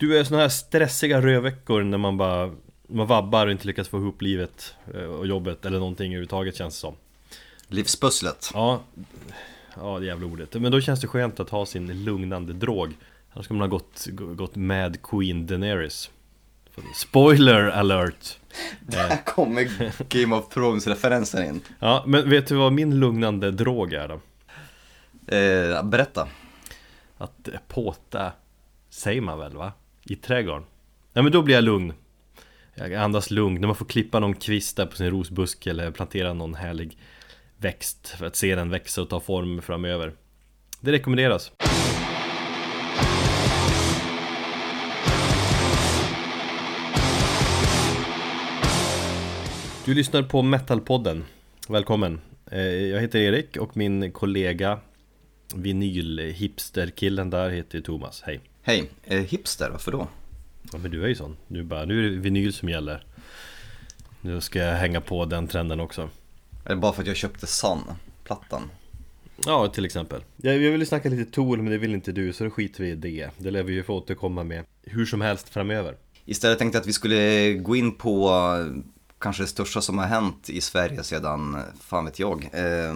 Du är såna här stressiga rödveckor när man bara Man vabbar och inte lyckas få ihop livet eh, och jobbet eller någonting överhuvudtaget känns det som Livspusslet. Ja Ja det jävla ordet Men då känns det skönt att ha sin lugnande drog Annars ska man ha gått, gått med Queen Daenerys Spoiler alert! Där kommer Game of Thrones-referensen in. Ja, men vet du vad min lugnande drog är då? Eh, berätta. Att påta, säger man väl va? I trädgården. Ja men då blir jag lugn. Jag andas lugn när man får klippa någon kvist där på sin rosbuske eller plantera någon härlig växt för att se den växa och ta form framöver. Det rekommenderas. Du lyssnar på Metalpodden. Välkommen. Eh, jag heter Erik och min kollega vinylhipsterkillen där heter Thomas. Hej. Hej, eh, hipster, varför då? Ja men du är ju sån. Nu, bara, nu är det vinyl som gäller. Nu ska jag hänga på den trenden också. Är det bara för att jag köpte Sun, plattan? Ja, till exempel. Jag, jag ville snacka lite Tool, men det vill inte du, så då skiter vi i det. Det lär vi ju få återkomma med hur som helst framöver. Istället tänkte jag att vi skulle gå in på eh, kanske det största som har hänt i Sverige sedan, fan vet jag. Eh,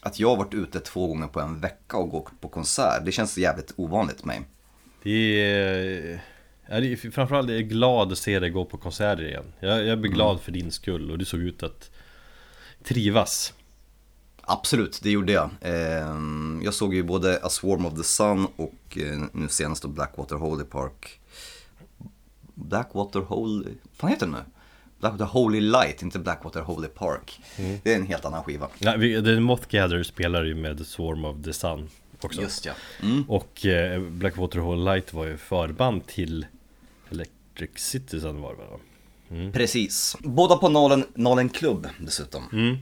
att jag har varit ute två gånger på en vecka och gått på konsert. Det känns jävligt ovanligt för mig. Det är... Är framförallt är jag glad att se dig gå på konserter igen. Jag, jag blir glad för din skull och du såg ut att trivas. Absolut, det gjorde jag. Eh, jag såg ju både A Swarm of the Sun och eh, nu senast då Blackwater Holy Park. Blackwater Holy... Fan heter den nu? Blackwater Holy Light, inte Blackwater Holy Park. Det är en helt annan skiva. Ja, vi, The Moth Gatherer spelar ju med Swarm of the Sun också. Just ja. Mm. Och eh, Blackwater Hall Light var ju förband till Electric Citizen var det va? Precis. Båda på Nalen, Nalen Club dessutom. Mm.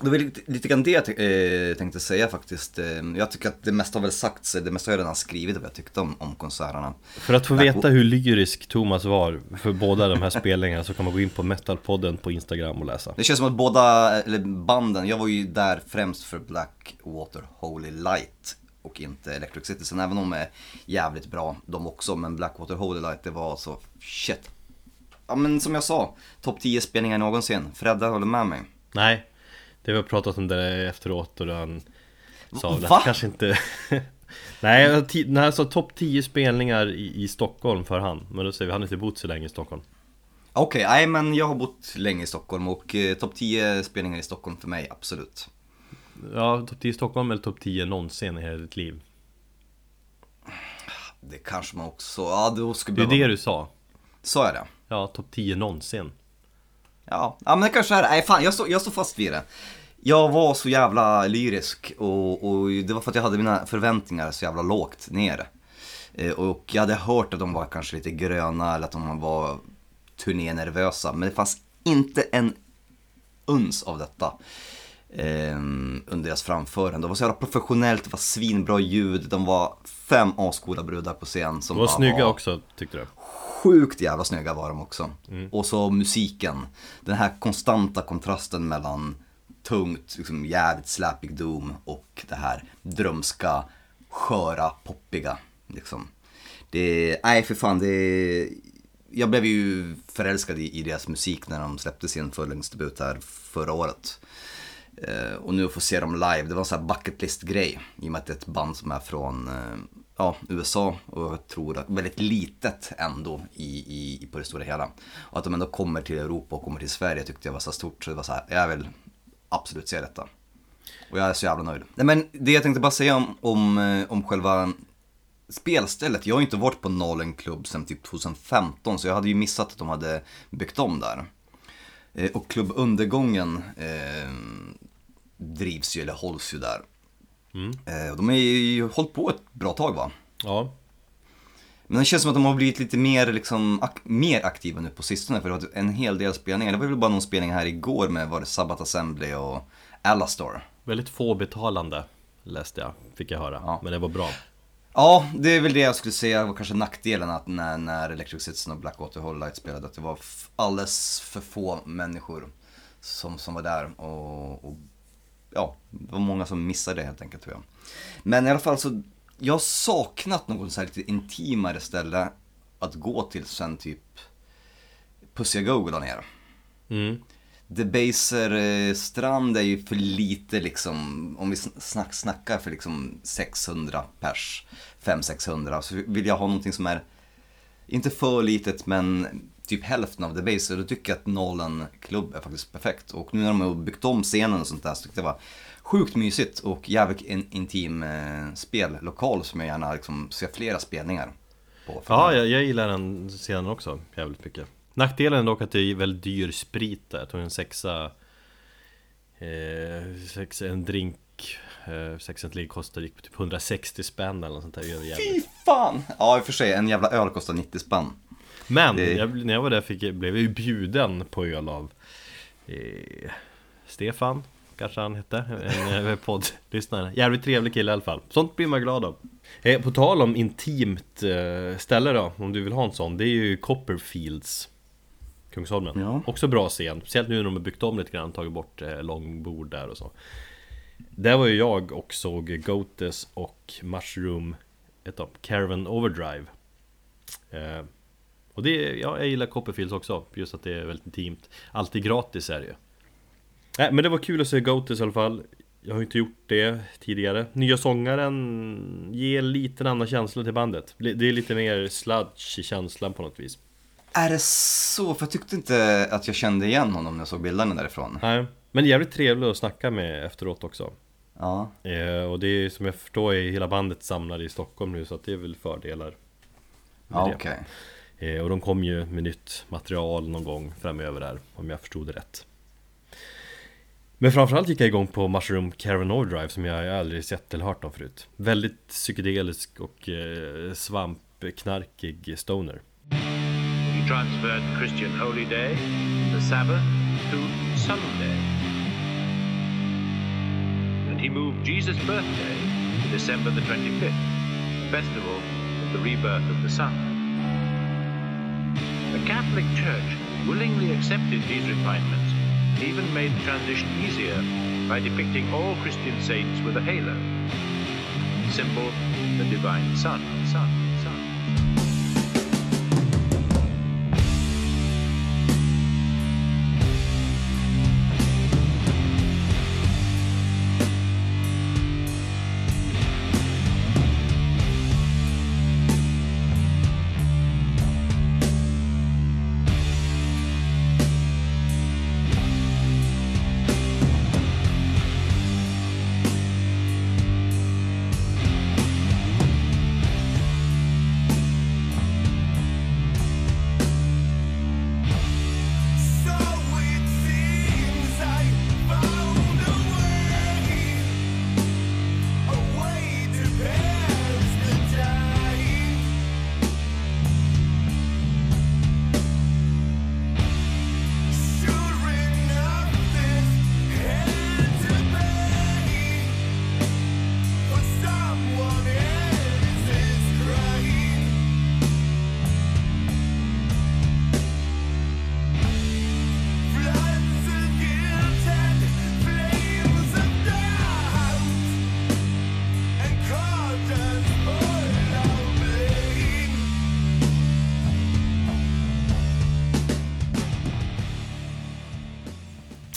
Det var lite, lite grann det jag eh, tänkte säga faktiskt. Eh, jag tycker att det mesta har väl sagts, det mesta har jag redan skrivit vad jag tyckte om, om konserterna. För att få veta hur lyrisk Thomas var för båda de här spelningarna så kan man gå in på Metalpodden på Instagram och läsa. Det känns som att båda, eller banden, jag var ju där främst för Blackwater Holy Light och inte Electric Citizen, även om de är jävligt bra de också. Men Blackwater Holy Light, det var alltså, shit. Ja men som jag sa, topp 10 spelningar någonsin. Fredda håller med mig. Nej, det vi har pratat om det efteråt och han sa Va? kanske inte Nej, ti- nej alltså topp 10 spelningar i, i Stockholm för han Men då säger vi, han har inte bott så länge i Stockholm Okej, nej men jag har bott länge i Stockholm och eh, topp 10 spelningar i Stockholm för mig, absolut. Ja, topp 10 i Stockholm eller topp 10 någonsin i hela ditt liv Det kanske man också, ja då skulle Det är det du sa Sa jag det? Ja, topp 10 någonsin Ja, ja men det kanske är det. Nej fan, jag står, jag står fast vid det. Jag var så jävla lyrisk och, och det var för att jag hade mina förväntningar så jävla lågt ner. Eh, Och jag hade hört att de var kanske lite gröna eller att de var turnénervösa. Men det fanns inte en uns av detta eh, under deras framförande. Det var så jävla professionellt, det var svinbra ljud, de var fem ascoola brudar på scen. Som De var bara snygga var- också, tyckte du? Sjukt jävla snygga var de också. Och så musiken. Den här konstanta kontrasten mellan tungt, liksom jävligt slappig doom och det här drömska, sköra, poppiga. Liksom. Det, nej för fan, det... Jag blev ju förälskad i, i deras musik när de släppte sin fullängdsdebut här förra året. Eh, och nu att få se dem live, det var en sån här bucket list grej. I och med att det är ett band som är från eh, ja, USA och jag tror att väldigt litet ändå i, i, på det stora hela. Och att de ändå kommer till Europa och kommer till Sverige tyckte jag var så stort så det var så här, jag vill absolut se detta. Och jag är så jävla nöjd. Nej men det jag tänkte bara säga om, om, eh, om själva spelstället. Jag har ju inte varit på Nalen Club sedan typ 2015 så jag hade ju missat att de hade byggt om där. Och Klubb Undergången eh, drivs ju, eller hålls ju där. Eh, och de har ju hållit på ett bra tag va? Ja Men det känns som att de har blivit lite mer, liksom, ak- mer aktiva nu på sistone för det var en hel del spelningar. Det var väl bara någon spelning här igår med var det Sabbath Assembly och Alastor. Väldigt få betalande Läste jag, fick jag höra Ja. Men det var bra Ja, det är väl det jag skulle säga var kanske nackdelen att när, när Electric Citizen och Blackwater Holy Light spelade, att det var alldeles för få människor som, som var där och, och ja, det var många som missade det helt enkelt tror jag. Men i alla fall så, jag har saknat något så här lite intimare ställe att gå till sen typ Pussy Go la ner. Mm. Debaser eh, strand är ju för lite liksom, om vi snack, snackar för liksom 600 pers, 500-600, så vill jag ha någonting som är, inte för litet men typ hälften av Debaser, då tycker jag att Nolan Club är faktiskt perfekt. Och nu när de har byggt om scenen och sånt där så tyckte jag det var sjukt mysigt och jävligt in, intim eh, spellokal som jag gärna liksom ser flera spelningar på. Ja, jag, jag gillar den scenen också jävligt mycket. Nackdelen är dock att det är väldigt dyr sprit där. Jag tog en sexa eh, sex, En drink eh, Sex centiliter kostar gick på typ 160 spänn eller något sånt där Fy fan! Ja i och för sig, en jävla öl kostar 90 spänn Men det... jag, när jag var där fick, blev jag ju bjuden på öl av eh, Stefan Kanske han hette, en eh, poddlyssnare Jävligt trevlig kille i alla fall Sånt blir man glad av eh, På tal om intimt eh, ställe då, om du vill ha en sån Det är ju Copperfields Kungsholmen. Ja. Också bra scen, speciellt nu när de har byggt om lite grann, tagit bort eh, långbord där och så. Där var ju jag och såg Goates och Mushroom, ett av Caravan Overdrive. Eh, och det, ja, jag gillar Copperfields också, just att det är väldigt intimt. Alltid gratis är det ju. Nej, men det var kul att se Goates i alla fall. Jag har inte gjort det tidigare. Nya sångaren ger lite annan känsla till bandet. Det är lite mer sludge i känslan på något vis. Är det så? För jag tyckte inte att jag kände igen honom när jag såg bilderna därifrån. Nej, men jävligt trevlig att snacka med efteråt också. Ja. Eh, och det är som jag förstår är hela bandet samlade i Stockholm nu så att det är väl fördelar. Ja, okej. Okay. Eh, och de kom ju med nytt material någon gång framöver där, om jag förstod det rätt. Men framförallt gick jag igång på Mushroom Caravan Overdrive som jag aldrig sett eller hört om förut. Väldigt psykedelisk och eh, svampknarkig stoner transferred Christian holy day, the Sabbath, to Sunday. And he moved Jesus' birthday to December the 25th, the festival of the rebirth of the sun. The Catholic Church willingly accepted these refinements even made the transition easier by depicting all Christian saints with a halo, symbol the divine sun. sun.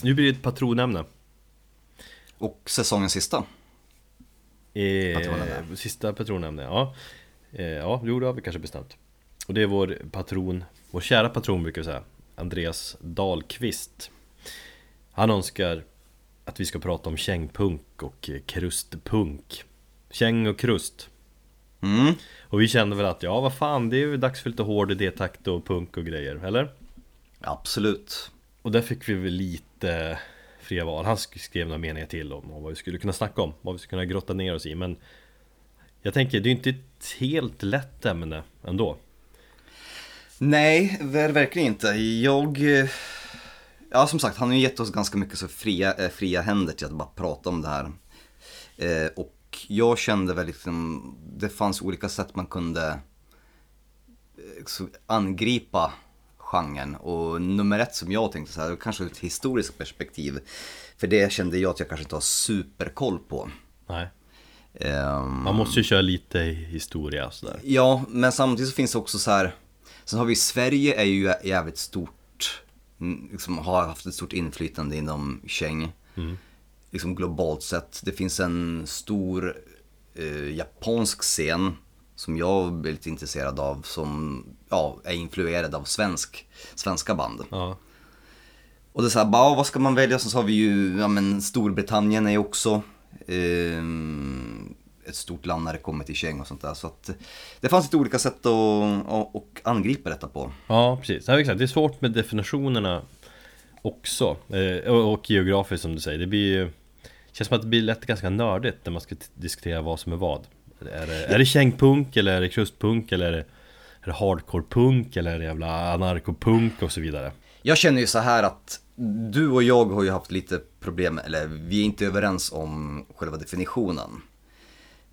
Nu blir det ett patronämne. Och säsongens sista. Eh. Sista patronämne, ja. Eh, ja, jo det har vi kanske bestämt. Och det är vår patron, vår kära patron brukar vi säga, Andreas Dahlqvist. Han önskar att vi ska prata om kängpunk och krustpunk. Käng och krust. Mm. Och vi kände väl att ja, vad fan, det är ju dags för lite hård idétakt och punk och grejer, eller? Absolut. Och där fick vi väl lite fria val. Han skrev några meningar till om, vad vi skulle kunna snacka om, vad vi skulle kunna grotta ner oss i. Men jag tänker, det är inte ett helt lätt ämne ändå. Nej, verkligen inte. Jag... Eh, ja, som sagt, han har ju gett oss ganska mycket så fria, eh, fria händer till att bara prata om det här. Eh, och jag kände väl liksom, det fanns olika sätt man kunde eh, angripa genren. Och nummer ett som jag tänkte så här, kanske ur ett historiskt perspektiv. För det kände jag att jag kanske inte har superkoll på. Nej. Um, Man måste ju köra lite historia sådär. Ja, men samtidigt så finns det också så här Sen har vi Sverige är ju jävligt stort, mm, liksom har haft ett stort inflytande inom Cheng. Liksom globalt sett. Det finns en stor eh, japansk scen som jag är lite intresserad av som ja, är influerad av svensk, svenska band. Ja. Och det är så här, bara, vad ska man välja? Så har vi ju, ja men Storbritannien är ju också ehm, ett stort land när det kommer till käng och sånt där. Så att det fanns lite olika sätt att, att, att angripa detta på. Ja, precis. Ja, exakt. Det är svårt med definitionerna också. Eh, och, och geografiskt som du säger. Det blir ju... känns som att det blir lätt ganska nördigt när man ska diskutera vad som är vad. Är det, är det kängpunk eller är det krustpunk eller är det, är det hardcore-punk eller är det jävla anarkopunk och så vidare? Jag känner ju så här att du och jag har ju haft lite problem, eller vi är inte överens om själva definitionen.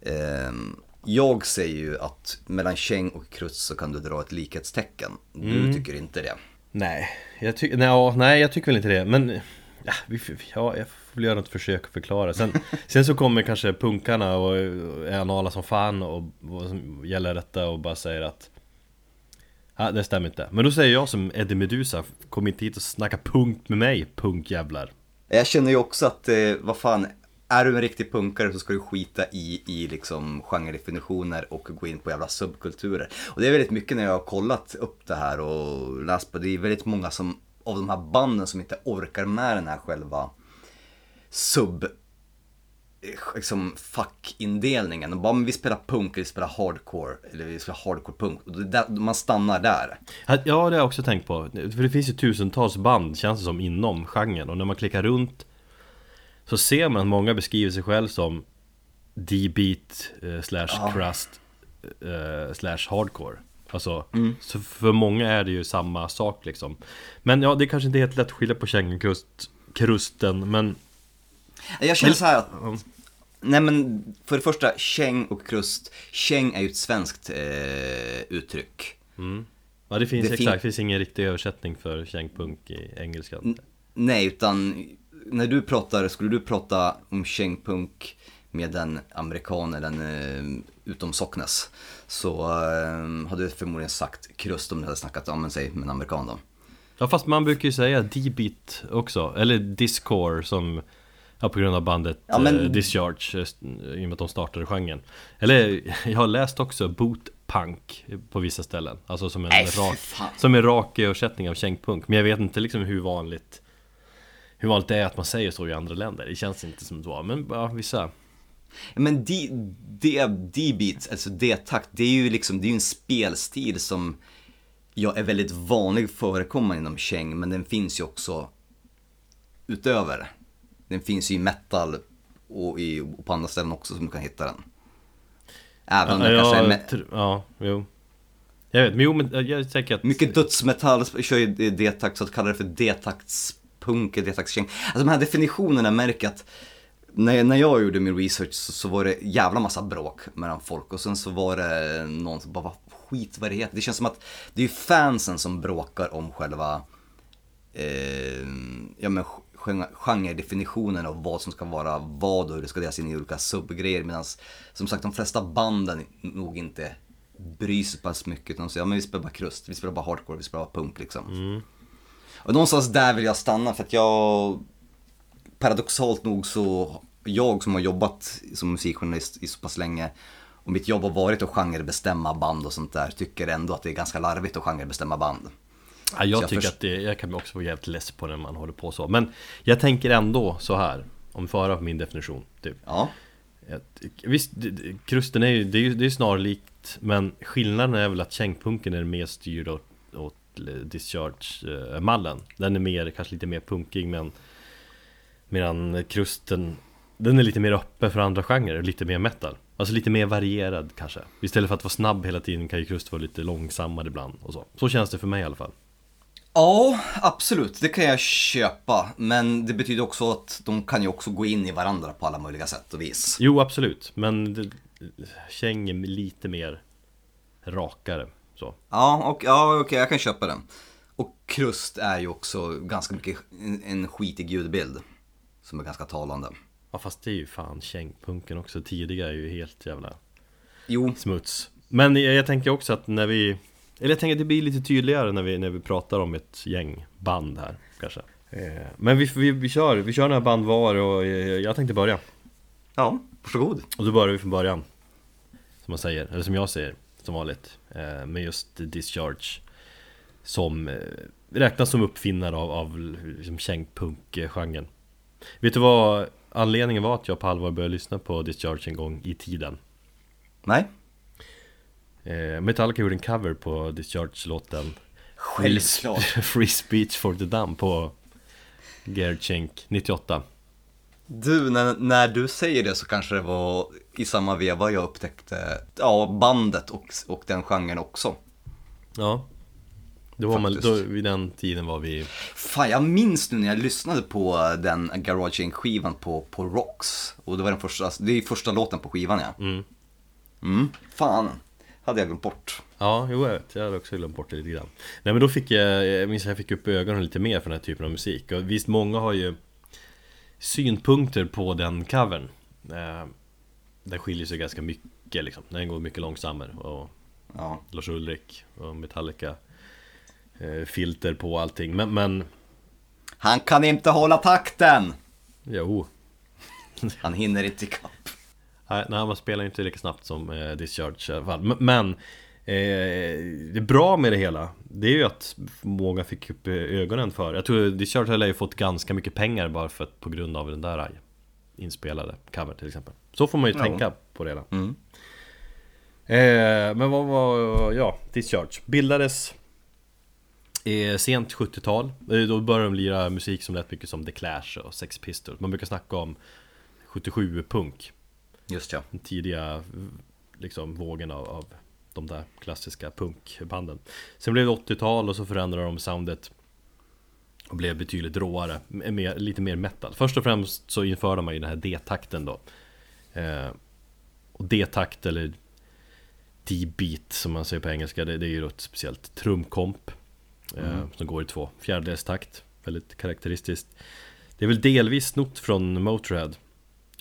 Ehm, Jag säger ju att mellan käng och krust så kan du dra ett likhetstecken. Du tycker inte det. Nej, jag tycker, nej, ja, nej jag tycker väl inte det men ja, vi, ja, jag får väl göra något försök att förklara sen, sen så kommer kanske punkarna och är anala som fan och vad som gäller detta och bara säger att Ja, det stämmer inte. Men då säger jag som Eddie Meduza, kom inte hit och snacka punk med mig, punkjävlar. Jag känner ju också att, eh, vad fan, är du en riktig punkare så ska du skita i, i liksom genredefinitioner och gå in på jävla subkulturer. Och det är väldigt mycket när jag har kollat upp det här och läst på, det är väldigt många som, av de här banden som inte orkar med den här själva sub liksom fackindelningen. De bara, men vi spelar punk, vi spelar hardcore, eller vi spelar hardcore punk. Och där, man stannar där. Ja, det har jag också tänkt på. För det finns ju tusentals band, känns det som, inom genren. Och när man klickar runt så ser man att många beskriver sig själv som D-beat eh, slash crust eh, slash hardcore. Alltså, så för många är det ju samma sak liksom. Men ja, det är kanske inte helt lätt att skilja på kängekrust, krusten, men Jag känner så här att, nej men för det första, käng och krust. Käng är ju ett svenskt eh, uttryck. ja, det finns Det fin- exakt, det finns ingen riktig översättning för kängpunk i engelska. Nej, utan när du pratar, skulle du prata om kängpunk med en amerikan eller en eh, utom Socknes så eh, hade du förmodligen sagt krust om du hade snackat om, säg med en amerikan då. Ja fast man brukar ju säga D-beat också, eller discore som Ja på grund av bandet Ja, men- eh, Discharge, eh, i och med att de startade genren. Eller jag har läst också bootpunk på vissa ställen. Alltså som en, Nej, rak, som en rak översättning av kängpunk. Men jag vet inte liksom hur vanligt Hur vanligt det är att man säger så i andra länder. Det känns inte som så, men ja, vissa. Men D- D- D-beats, alltså D-takt, det är ju liksom, det är ju en spelstil som ja, är väldigt vanlig förekommande inom käng, men den finns ju också utöver. Den finns ju i metal och, i, och på andra ställen också som du kan hitta den. Även om ja, det kanske är ja, me- tr- ja, jo Jag vet, men jo men jag tänker att mycket dödsmetall kör ju D-takt, så att kalla det för D-taktspunk eller D-taktskäng. Alltså de här definitionerna märker att när, när jag gjorde min research så, så var det jävla massa bråk mellan folk och sen så var det någon som bara, vad skit vad det heter. Det känns som att det är fansen som bråkar om själva eh, ja, men genredefinitionen av vad som ska vara vad och hur det ska delas in i olika subgrejer. Medan som sagt de flesta banden nog inte bryr sig pass mycket. Utan de säger ja, men vi spelar bara krust, vi spelar bara hardcore, vi spelar bara punk liksom. Och någonstans där vill jag stanna för att jag paradoxalt nog så, jag som har jobbat som musikjournalist i så pass länge och mitt jobb har varit att genrebestämma band och sånt där, tycker ändå att det är ganska larvigt att genrebestämma band. Ja, jag jag tycker först- att det, jag kan också vara jävligt less på när man håller på så. Men jag tänker ändå så här Om vi får höra min definition typ. Ja, Visst, krusten är ju, det är ju det är snarlikt Men skillnaden är väl att kängpunken är mer styrd åt, åt discharge-mallen. Den är mer, kanske lite mer punkig men Medan krusten Den är lite mer öppen för andra genrer, lite mer metal. Alltså lite mer varierad kanske. Istället för att vara snabb hela tiden kan ju krust vara lite långsammare ibland och så. Så känns det för mig i alla fall ja absolut, det kan jag köpa. Men det betyder också att de kan ju också gå in i varandra på alla möjliga sätt och vis. Jo absolut, men det, käng är lite mer rakare så. Ja, och, ja okej, jag kan köpa den. Och krust är ju också ganska mycket en, en skitig ljudbild. Som är ganska talande. Ja fast det är ju fan kängpunken också, tidiga är ju helt jävla Jo, smuts. Men jag, jag tänker också att när vi Eller jag tänker att det blir lite tydligare när vi, när vi pratar om ett gäng band här kanske eh, Men vi, vi, vi kör, vi kör några band var och eh, jag tänkte börja Ja, varsågod. Och då börjar vi från början Som man säger, eller som jag säger som vanligt eh, Med just Discharge Som räknas som uppfinnare av, av liksom kängpunk-genren Vet du vad anledningen var att jag på allvar började lyssna på Discharge en gång i tiden? Nej? Eh, Metallica gjorde en cover på Discharge-låten Självklart. Free Speech for the Dumb på Gerchenk 98 Du, när, när du säger det så kanske det var i samma veva jag upptäckte ja, bandet och, och den genren också. Ja då var man, då, vid den tiden var vi Fan, jag minns nu när jag lyssnade på den Garage Inc-skivan på, på Rocks. Och det var den första, det är första låten på skivan ja. Mm. Mm. Fan, hade jag glömt bort. Ja, jo jag vet, jag hade också glömt bort det lite grann Nej men då fick jag, jag minns att jag fick upp ögonen lite mer för den här typen av musik Och visst, många har ju synpunkter på den covern eh, Den skiljer sig ganska mycket liksom Den går mycket långsammare och Ja. Lars Ulrik och Metallica eh, Filter på allting Men, men Han kan inte hålla takten! jo Han hinner inte ikapp. Nej, man spelar ju inte lika snabbt som eh, Discharge i alla fall Men, eh, det bra med det hela Det är ju att många fick upp eh, ögonen för Jag tror Discharge har ju fått ganska mycket pengar bara för att på grund av den där eh, inspelade cover till exempel. Så får man ju Ja. tänka på det hela. Mm. eh, Men vad var, ja, Discharge Bildades eh, sent 70-tal eh, Då började de lira musik som lät mycket som The Clash och Sex Pistols. Man brukar snacka om 77-punk Just ja. den tidiga liksom, vågen av, av de där klassiska punkbanden. Sen blev det 80-tal och så förändrade de soundet och blev betydligt råare, mer, lite mer metal. Först och främst så införde man ju den här D-takten då. Eh, och D-takt eller D-beat som man säger på engelska, det, det är ju ett speciellt trumkomp eh, som går i två fjärdedelstakt. Väldigt karaktäristiskt. Det är väl delvis snott från Motörhead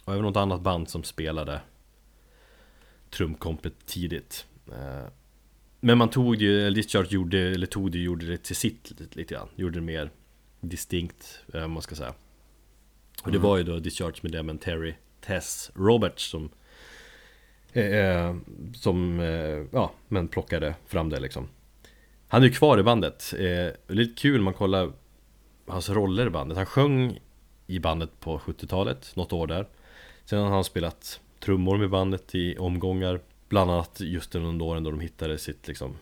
och även något annat band som spelade trumkompet tidigt. Eh, Men man tog det ju, eller Discharge gjorde, eller tog det, gjorde det till sitt lite, lite grann. Gjorde det mer distinkt, eh, om man ska säga. Och det var ju då Discharge med det Terry Tess Roberts som eh, Som, eh, ja, men plockade fram det liksom. Han är ju kvar i bandet, eh, lite kul man kollar Hans roller i bandet, han sjöng i bandet på 70-talet, något år där Sen har han spelat trummor med bandet i omgångar. Bland annat just under de åren då de hittade sitt liksom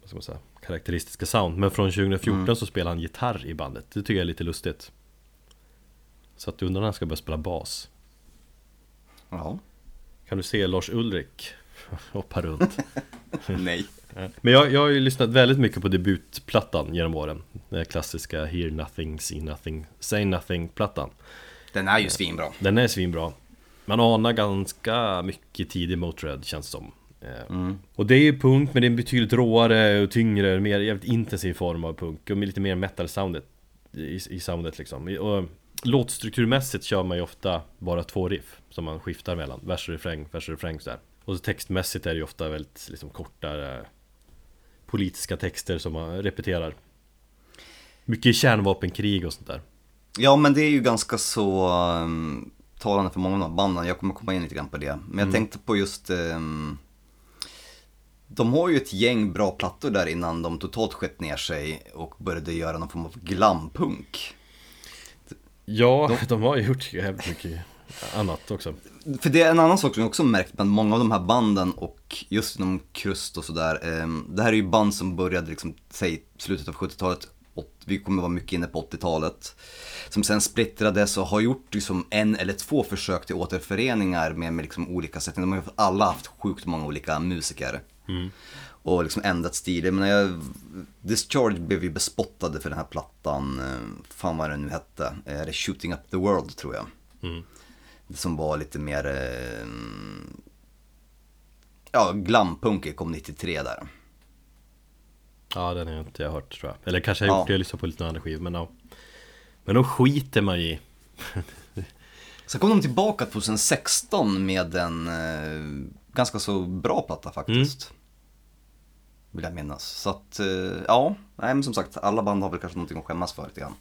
Vad ska man säga Karaktäristiska sound. Men från 2014 så spelar han gitarr i bandet. Det tycker jag är lite lustigt. Så att jag undrar när han ska börja spela bas. Ja. Kan du se Lars Ulrik hoppa runt? Nej. Men jag, jag har ju lyssnat väldigt mycket på debutplattan genom åren. Den klassiska Hear Nothing, See Nothing, Say Nothing-plattan. Den är ju svinbra. Den är svinbra Man anar ganska mycket tidig Motörhead känns det som. Eh, Och det är ju punk men det är en betydligt råare och tyngre, mer jävligt intensiv form av punk Och lite mer metal-soundet i, i soundet liksom. Och Låtstrukturmässigt kör man ju ofta bara två riff Som man skiftar mellan, vers och refräng, vers och refräng sådär. Och så textmässigt är det ju ofta väldigt liksom, kortare Politiska texter som man repeterar. Mycket kärnvapenkrig och sånt där. Ja, men det är ju ganska så um, talande för många av de här banden. Jag kommer komma in lite grann på det. Men jag tänkte på just... Um, de har ju ett gäng bra plattor där innan de totalt skett ner sig och började göra någon form av glampunk. Ja, de, har ju gjort jävligt mycket annat också För det är en annan sak som jag också märkt bland många av de här banden och just inom Krust och sådär. Um, det här är ju band som började liksom, säg slutet av 70-talet. Och Vi kommer vara mycket inne på 80-talet. Som sen splittrades och har gjort liksom en eller två försök till återföreningar med, med liksom olika sätt. De har ju alla haft sjukt många olika musiker. Och liksom ändrat stil. Men jag, Discharge blev ju bespottade för den här plattan. eh, Fan vad den nu hette. Eh, Det är Shooting Up The World tror jag. Som var lite mer... eh, Ja, glampunk kom 93 där. Ja, den har jag inte hört tror jag Eller kanske jag har Ja. gjort det, jag lyssnar på lite andra skivor Men ja Men då skiter man i Sen kom de tillbaka 2016 med en eh, ganska så bra platta faktiskt. Vill jag minnas. Så att, eh, ja, nej men som sagt, alla band har väl kanske någonting att skämmas för lite grann.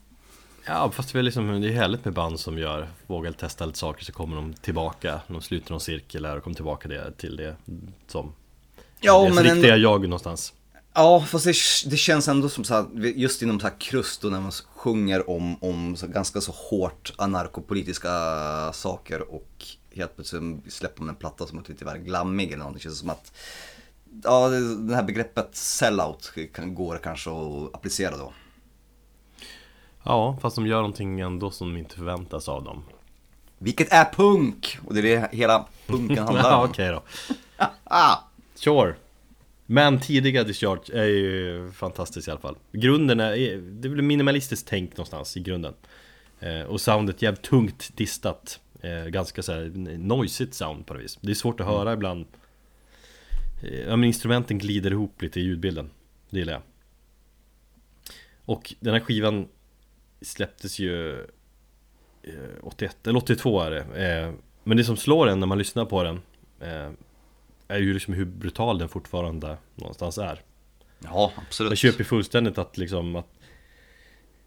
Ja fast det är, liksom, det är härligt med band som gör, vågar testa lite saker så kommer de tillbaka De sluter någon cirkel här och kommer tillbaka det, till det som Ja, deras men riktiga ändå- jag någonstans Ja, fast det, det känns ändå som så här, just inom så här krust och när man sjunger om, om så ganska så hårt anarkopolitiska saker och helt plötsligt släpper man en platta som är lite väl glammig eller någonting. Det känns som att, ja, det här begreppet sellout kan, går kanske att applicera då. Ja, fast de gör någonting ändå som inte förväntas av dem Vilket är punk! Och det är det hela punken handlar Ja, om. okej då Ah, Sure Men tidiga Discharge är ju fantastiskt i alla fall. Grunden är, det blir minimalistiskt tänk någonstans i grunden. Eh, Och soundet jävligt tungt distat. Eh, Ganska så här noisigt sound på det vis. Det är svårt att höra ibland. Eh, Ja men instrumenten glider ihop lite i ljudbilden. Det gillar jag. Och den här skivan släpptes ju eh, 81 eller 82 är det. Men det som slår en när man lyssnar på den är ju liksom hur brutal den fortfarande någonstans är. Ja, Jag absolut. köper ju fullständigt att liksom att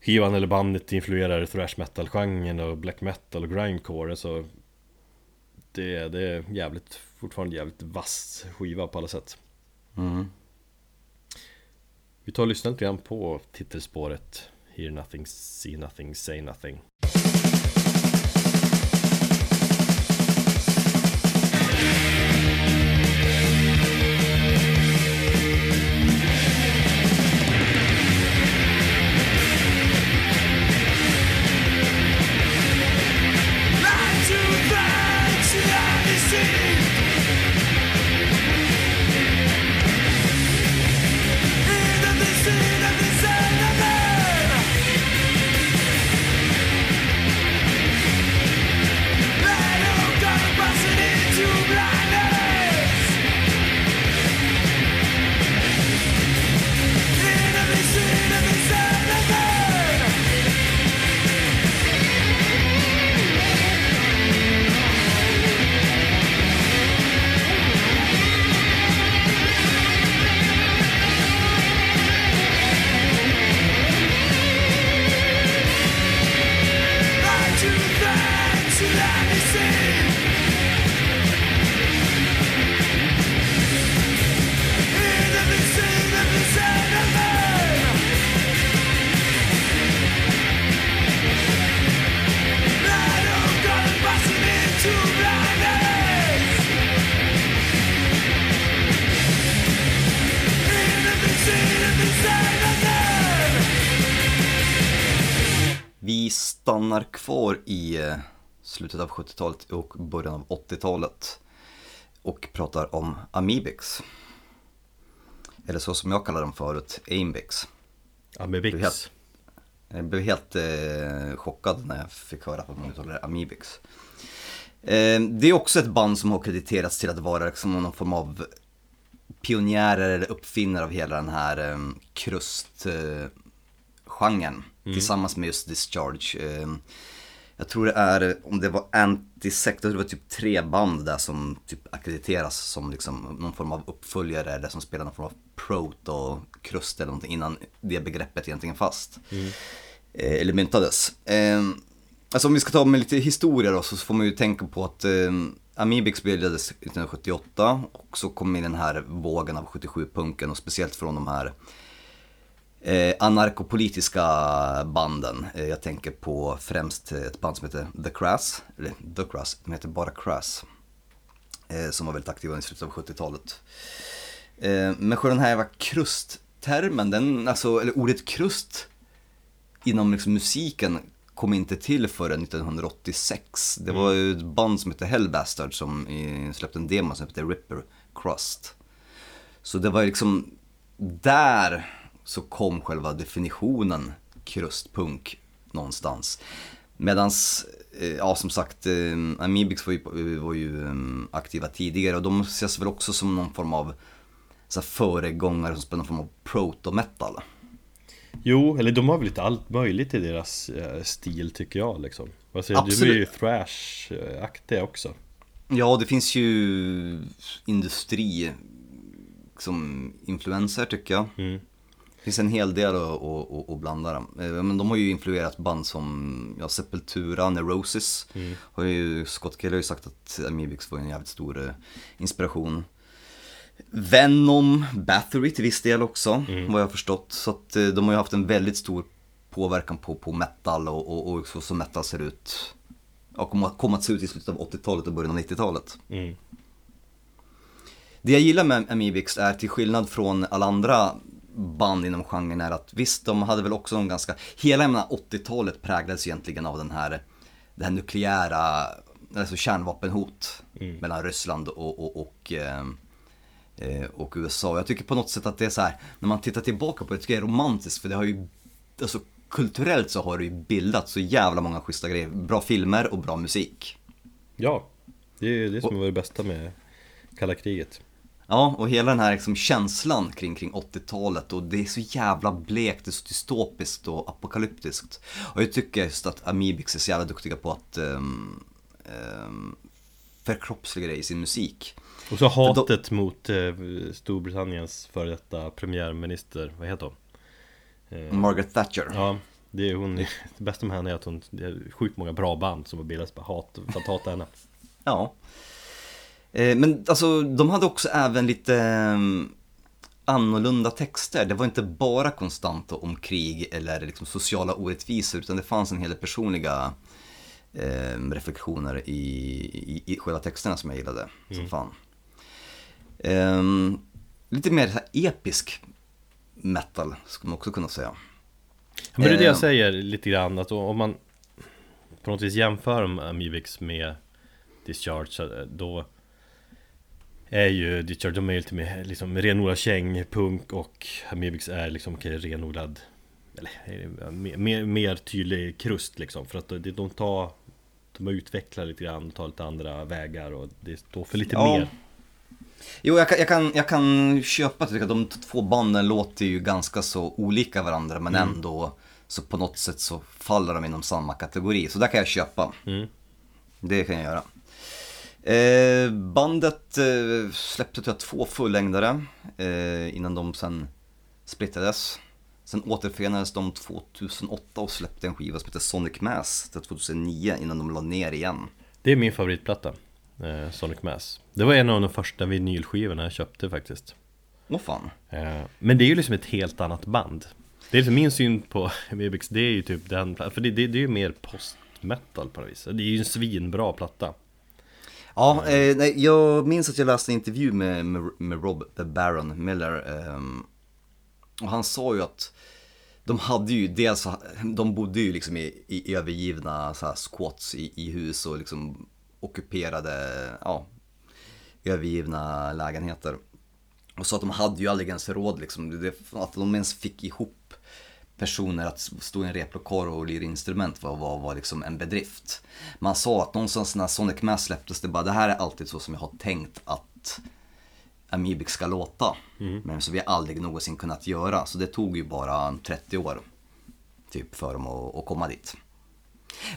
Skivan eller bandet influerar thrash metal-genren och black metal och grindcore. Alltså det, det är jävligt, fortfarande jävligt vass skiva på alla sätt. Mm. Vi tar och lyssnar lite grann på titelspåret. Hear nothing, see nothing, say nothing kvar i eh, slutet av 70-talet och början av 80-talet och pratar om Amibix. Eller så som jag kallar dem förut, Aimbix. Helt- Jag blev helt eh, chockad när jag fick höra att man uttalar det Amibix. Eh, det är också ett band som har krediterats till att vara liksom någon form av pionjärer eller uppfinnare av hela den här eh, krustgenren. Tillsammans med just Discharge. Eh, jag tror det är, om det var Antisect, det var typ tre band där som typ akkrediteras som liksom någon form av uppföljare eller som spelar någon form av proto-krust eller någonting innan det begreppet egentligen fast. Eh, eller myntades. Eh, alltså om vi ska ta med lite historia då så får man ju tänka på att eh, Amibix bildades 1978 och så kom in den här vågen av 77-punken och speciellt från de här eh, anarkopolitiska banden. Eh, jag tänker på främst ett band som heter The Crass, eller The Crass, de heter bara Crass. Eh, som var väldigt aktiva i slutet av 70-talet. Eh, men själva den här jävla krusttermen, den, alltså, eller ordet krust inom liksom musiken kom inte till förrän 1986. Det var ju ett band som hette Hellbastard som släppte en demo som hette Ripper Crust. Så det var ju liksom där så kom själva definitionen krustpunk någonstans. Medans, eh, ja som sagt, eh, Amibix var ju, var ju eh, aktiva tidigare och de ses väl också som någon form av så här, föregångare som spelar någon form av proto-metal. Jo, eller de har väl lite allt möjligt i deras stil tycker jag liksom Vad säger du? Är Absolut. ju thrash-aktiga också Ja, det finns ju industri liksom, influenser tycker jag. Mm. Det finns en hel del att, att, att, blanda dem. Eh, Men de har ju influerat band som ja, Sepultura, Neurosis. Har ju, Scott Kelly har ju sagt att Amibix var en jävligt stor eh, inspiration. Venom, Bathory till viss del också, vad jag har förstått. Så att eh, de har ju haft en väldigt stor påverkan på, på metal och, och, och så som metal ser ut. Ja, kom, att- kom att se ut i slutet av 80-talet och början av 90-talet. Mm. Det jag gillar med Amibix är till skillnad från alla andra band inom genren är att visst, de hade väl också en ganska, hela jag menar, 80-talet präglades egentligen av den här, det här nukleära, alltså kärnvapenhot mellan Ryssland och, och, och, eh, eh, och USA. Jag tycker på något sätt att det är så här, när man tittar tillbaka på det, tycker jag är romantiskt för det har ju, alltså kulturellt så har det ju bildat så jävla många schyssta grejer. Bra filmer och bra musik. Ja, det är det som var det bästa med kalla kriget. Ja, och hela den här liksom känslan kring, kring 80-talet och det är så jävla blekt, det är så dystopiskt och apokalyptiskt. Och jag tycker just att Amibix är så jävla duktiga på att um, um, förkroppsliga det i sin musik. Och så hatet mot eh, Storbritanniens före detta premiärminister, vad heter hon? Eh, Margaret Thatcher. Ja, det är hon, det bästa med henne är att hon, det är sjukt många bra band som har bildats på hat, för att hata henne. Ja. Eh, men alltså, de hade också även lite um, annorlunda texter. Det var inte bara konstant om krig eller liksom sociala orättvisor, utan det fanns en hel del personliga eh, reflektioner i, i, i själva texterna som jag gillade som fan. Ehm, lite mer här episk metal, skulle man också kunna säga. Men det är det jag Eh. säger lite grann, att om man på något vis jämför Amivix med Discharge, så då är ju Discharge, de är lite mer liksom renodlad käng, punk och Amivix är liksom renodlad eller mer, mer, tydlig krust liksom för att de, de tar de har utvecklat lite grann, tar lite andra vägar och det står för lite Ja. mer Jo, jag kan, jag kan, jag kan köpa att de två banden låter ju ganska så olika varandra men ändå så på något sätt så faller de inom samma kategori. Så där kan jag köpa. Mm. Det kan jag göra. Eh, bandet eh, släppte tror jag två fullängdare eh, innan de sen splittrades. Sen återförenades de 2008 och släppte en skiva som heter Sonic Mass till 2009 innan de la ner igen. Det är min favoritplatta eh, Sonic Mass Det var en av de första vinylskivorna jag köpte faktiskt Åh fan. Eh, Men det är ju liksom ett helt annat band Det är liksom min syn på Amibix, det är ju typ den För det, det, det är ju mer post-metal på något vis Det är ju en svinbra platta Ja, eh, nej, jag minns att jag läste en intervju med, med, med Rob the Baron Miller. Eh, och han sa ju att de hade ju dels, de bodde ju liksom i, i övergivna så här squats i, i hus och liksom ockuperade, ja, övergivna lägenheter. Och så att de hade ju aldrig ens råd liksom, det, att de ens fick ihop personer att stå i en replokal och lira instrument var, var, var liksom en bedrift. Man sa att någonstans när Sonic Mass släpptes, det bara det här är alltid så som jag har tänkt att Amibix ska låta. Men som vi aldrig någonsin kunnat göra. Så det tog ju bara 30 år typ för dem att, att komma dit.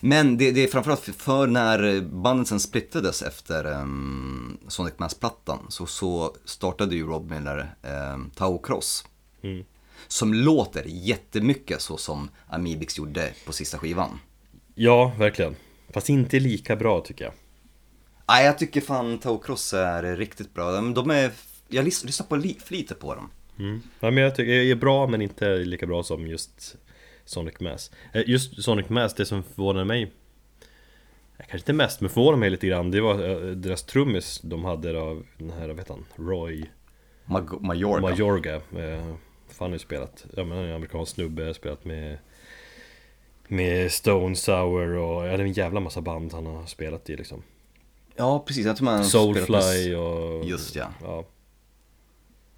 Men det, det är framförallt för, när bandet sen splittrades efter um, Sonic Mass-plattan så, så startade ju Rob Miller um, Tau Cross. Som låter jättemycket så som Amibix gjorde på sista skivan. Ja, verkligen Fast inte lika bra tycker jag Nej, jag tycker fan Tau Cross är riktigt bra. De- De är, jag lys- lyssnar på li, lite på dem. mm. ja, men jag tycker det är bra men inte lika bra som just Sonic Mass Eh, Just Sonic Mass, det som förvånade mig eh, Kanske inte mest, men förvånade mig lite grann Det var eh, deras trummis de hade av den här, vad heter han? Roy Majorga. Majorga eh, Fan har ju spelat, ja men han är en amerikansk snubbe, spelat med Med Stone Sour och, ja det är en jävla massa band han har spelat i liksom Ja, precis. Jag tror man spelat med- Soulfly och Just ja. ja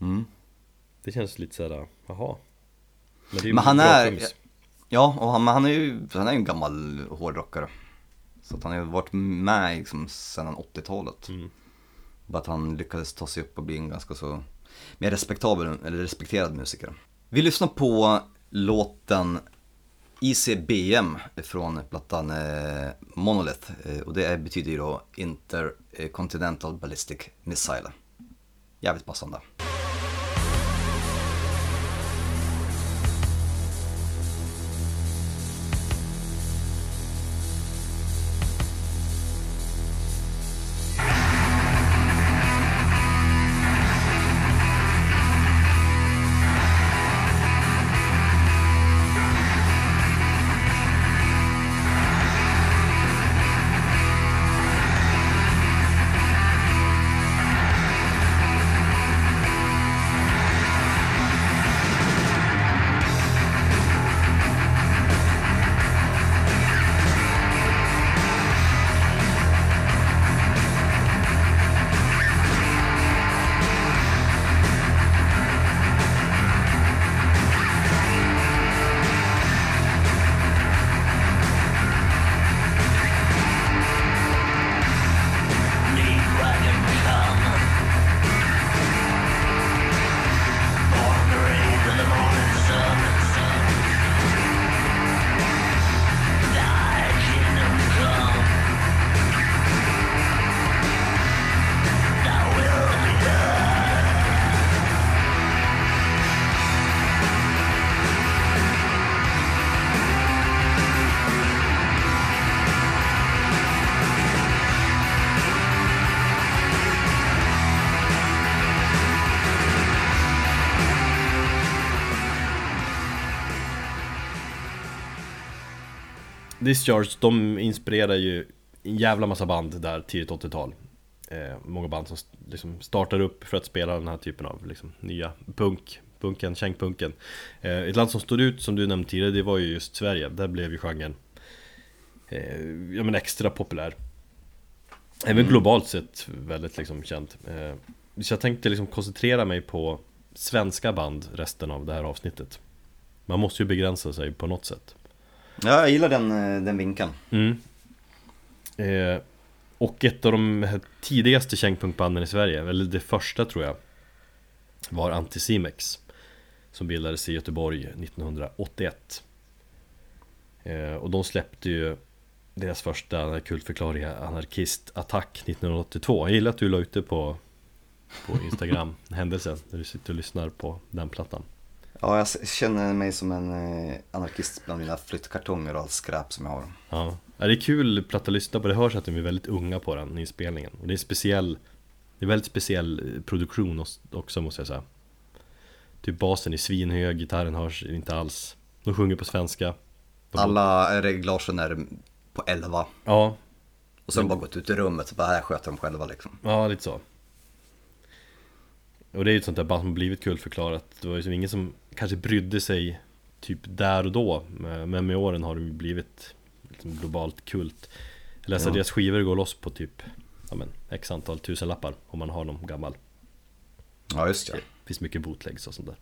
Mm. Det känns lite sådär, jaha Men, det är Men han är- trummis. Ja, och han, han är ju han är en gammal hårdrockare. Så att han har ju varit med liksom sedan 80-talet. Mm. Bara att han lyckades ta sig upp och bli en ganska så mer respektabel, eller respekterad musiker. Vi lyssnar på låten ICBM från plattan eh, Monolith. Eh, och det betyder ju då Intercontinental Ballistic Missile. Jävligt passande. Discharge, de inspirerar ju en jävla massa band där tidigt 80-tal eh, Många band som liksom startar upp för att spela den här typen av liksom, nya punk Punken, kängpunken. Eh, Ett land som stod ut som du nämnde tidigare, det var ju just Sverige. Där blev ju genren eh, ja, men extra populär. Även Mm. globalt sett väldigt liksom känd eh, Så jag tänkte liksom koncentrera mig på svenska band resten av det här avsnittet. Man måste ju begränsa sig på något sätt Ja, jag gillar den, eh, den vinkeln. Mm. Eh, och ett av de tidigaste kängpunkbanden i Sverige, eller det första tror jag Var Anticimex Som bildades i Göteborg 1981 eh, Och de släppte ju deras första kultförklariga anarkistattack 1982 Jag gillar att du la ut det på, på Instagram händelsen När du sitter och lyssnar på den plattan Ja, jag känner mig som en eh, anarkist bland mina flyttkartonger och allt skräp som jag har. Ja, det är kul platta att lyssna på, det. Hörs att de är väldigt unga på den inspelningen. Och det är speciell Det är väldigt speciell eh, produktion också måste jag säga. Typ basen är svinhög, gitarren hörs inte alls. De sjunger på svenska. De- Alla reglagen är på 11 Ja, och sen bara gått ut i rummet och bara här sköter de själva liksom. ja lite så Och det är ju ett sånt där band som blivit kultförklarat. Det var ju som ingen som kanske brydde sig Typ där och då. Men med åren har de ju blivit liksom globalt kult. Jag läser Ja. deras skivor går loss på typ ja, men, X antal tusenlappar om man har någon gammal. Ja, just Det. Det. finns mycket bootlegs och sånt där.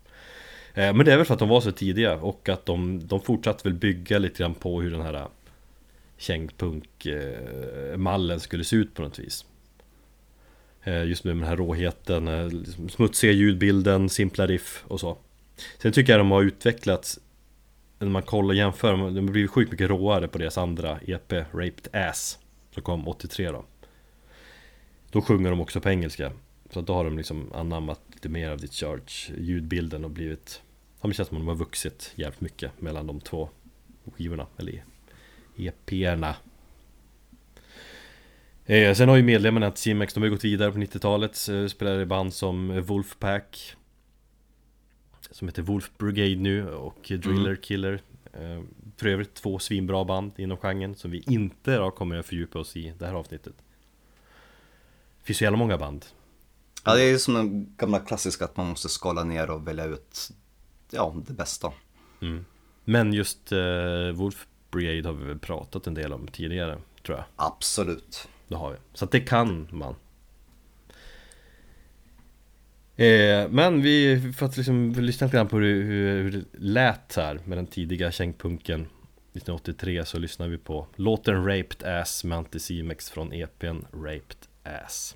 Eh, Men det är väl för att de var så tidiga och att de, de fortsatte väl bygga lite grann på hur den här Kängpunk-mallen skulle se ut på något vis. Eh, Eh, just med den här råheten, eh, liksom smutsiga ljudbilden, simpla riff och så. Sen tycker jag de har utvecklats När man kollar och jämför, de har blivit sjukt mycket råare på deras andra EP, Raped Ass Som kom 83 då. Då sjunger de också på engelska Så då har de liksom anammat lite mer av Discharge ljudbilden och blivit Ja men det känns som att de har vuxit jävligt mycket mellan de två skivorna Eller EP'erna eh, Sen har ju medlemmarna till Cimex, de har ju gått vidare på 90-talet eh, Spelar i band som Wolfpack Som heter Wolf Brigade nu och Driller Killer. Eh, För övrigt två svinbra band inom genren Som vi inte då kommer att fördjupa oss i det här avsnittet. Det finns så jävla många band. Ja, det är ju som den gamla klassiska att man måste skala ner och välja ut, ja, det bästa. Men just eh, Wolf Brigade har vi väl pratat en del om tidigare Tror jag. Absolut. Det har vi. Så att det kan man. Eh, Men vi, för att liksom lyssna lite grann på hur, hur, hur det lät här med den tidiga kängpunken 1983 så lyssnar vi på låten Raped Ass med Anticimex från EPn Raped Ass.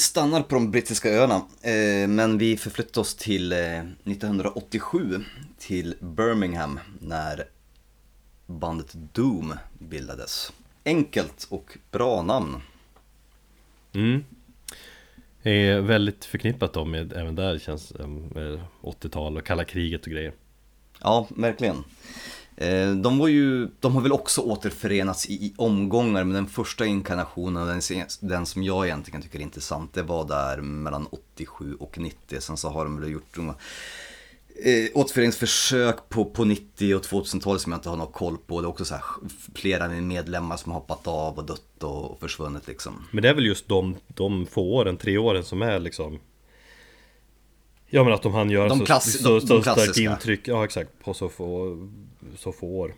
Stannar på de brittiska öarna, eh, men vi förflyttar oss till eh, 1987, till Birmingham, när bandet Doom bildades. Enkelt och bra namn. Mm. Är väldigt förknippat då med, även där känns eh, med 80-tal och kalla kriget och grejer Ja, verkligen. Eh, De, var ju, de har väl också återförenats i, i omgångar, men den första inkarnationen, den, den som jag egentligen tycker är intressant, det var där mellan 87 och 90. Sen så har de väl gjort eh, återföreningsförsök på, på 90 och 2000-talet som jag inte har någon koll på. Det är också så här, flera medlemmar som har hoppat av och dött och, och försvunnit liksom. Men det är väl just de, de få åren, tre åren som är liksom Ja men att de hann göra De så, klass- så, de- så, de starkt klassiska. intryck, ja exakt, på så få, så få år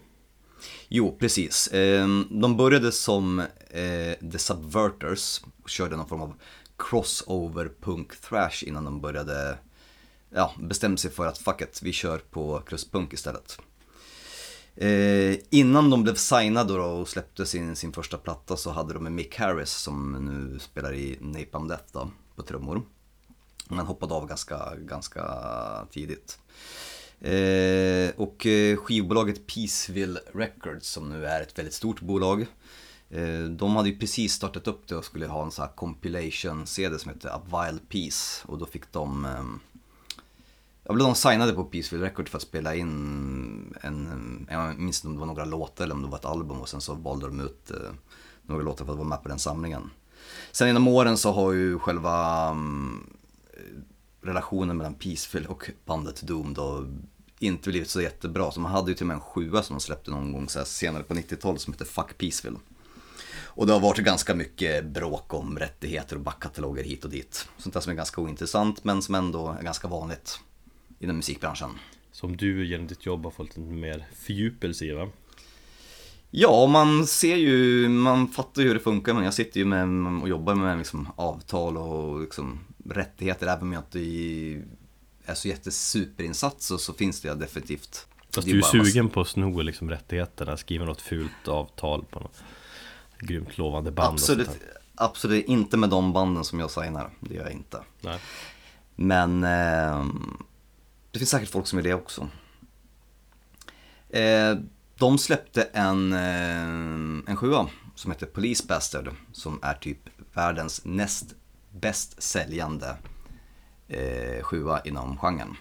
Jo, precis. Eh, de började som eh, The Subverters och körde någon form av crossover punk thrash innan de började, ja, bestämde sig för att fuck it, vi kör på krustpunk istället. Eh, innan de blev signade då och släppte sin, sin första platta så hade de med Mick Harris som nu spelar i Napalm Death då, på trummor. Men hoppade av ganska, ganska tidigt. Eh, och eh, skivbolaget Peaceville Records som nu är ett väldigt stort bolag. Eh, de hade ju precis startat upp det och skulle ha en sån här compilation-CD som heter A Vile Peace. Och då fick de... Eh, jag blev de signade på Peaceville Records för att spela in en, jag minns inte om det var några låtar eller om det var ett album och sen så valde de ut eh, några låtar för att vara med på den samlingen. Sen genom åren så har ju själva mm, eh, relationen mellan Peaceville och bandet Doom då inte blivit så jättebra. Så man hade ju till och med en sjua som de släppte någon gång senare på 90-talet som heter Fuck Peaceville. Och det har varit ganska mycket bråk om rättigheter och backkataloger hit och dit. Sånt där som är ganska ointressant men som ändå är ganska vanligt inom musikbranschen. Som du genom ditt jobb har fått lite mer fördjupelse i va? Ja, man ser ju, man fattar ju hur det funkar men jag sitter ju med och jobbar med liksom avtal och liksom rättigheter även om jag inte är så jättesuperinsatt så, så finns det ju definitivt. Fast du är sugen på att sno liksom rättigheterna, skriva något fult avtal på något grymt lovande band Absolut, och absolut inte med de banden som jag signar, det gör jag inte. Nej. Men ehm, det finns säkert folk som är det också. Eh, de släppte en, eh, en sjua som heter Police Bastard som är typ världens näst bäst säljande eh, sjua inom genren.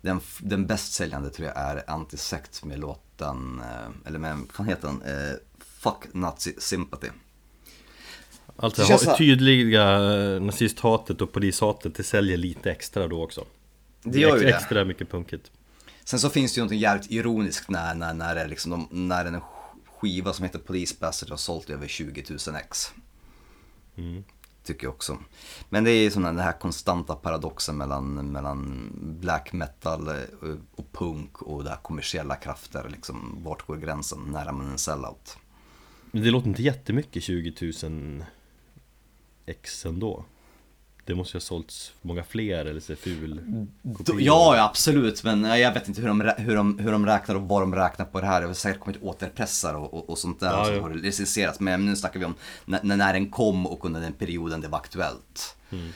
Den, den bäst säljande tror jag är Antisect med låten, eh, eller med, fan heter den? Eh, Fuck Nazi Sympathy. Alltså Det här- tydliga eh, nazisthatet och polishatet det säljer lite extra då också Det gör ju det. Extra mycket punkigt Sen så finns det ju något jävligt ironiskt när, när, när, det liksom de, när en skiva som heter Police Bastard har sålt över 20 000 ex. Tycker jag också. Men det är ju den här konstanta paradoxen mellan, mellan black metal eh, och punk och det här kommersiella krafter. Liksom, vart går gränsen? När är man en sellout? Men det låter inte jättemycket 20 000 ex ändå det måste ju ha sålts många fler eller så ful kopior. ja, ja, absolut. Men eh, jag vet inte hur de, hur, de, hur de räknar och vad de räknar på det här. Det har säkert kommit återpressar och, och, och sånt där. Ja, och så ja. har det licenserats. Men nu snackar vi om när, när den kom och under den perioden det var aktuellt. Mm.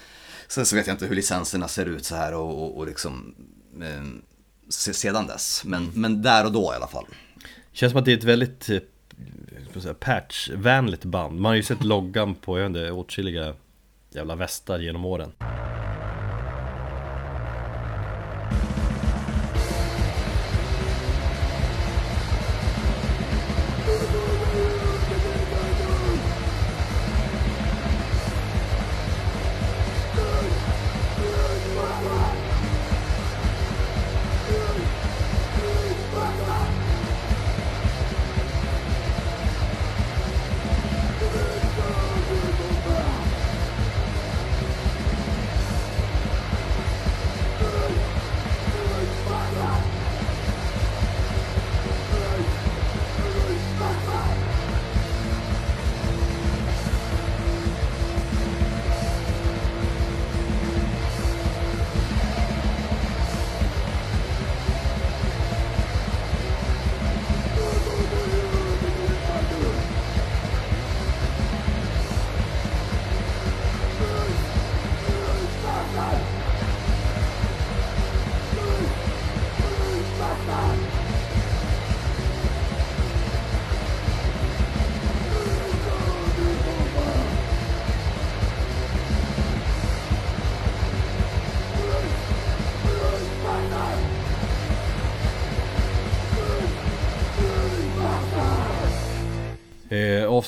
Sen så vet jag inte hur licenserna ser ut så här och, och, och liksom eh, se- sedan dess. Men, Mm. men där och då i alla fall. Känns som att det är ett väldigt eh, patchvänligt band Man har ju sett loggan på, jag vet inte, åtskilliga jävla västar genom åren.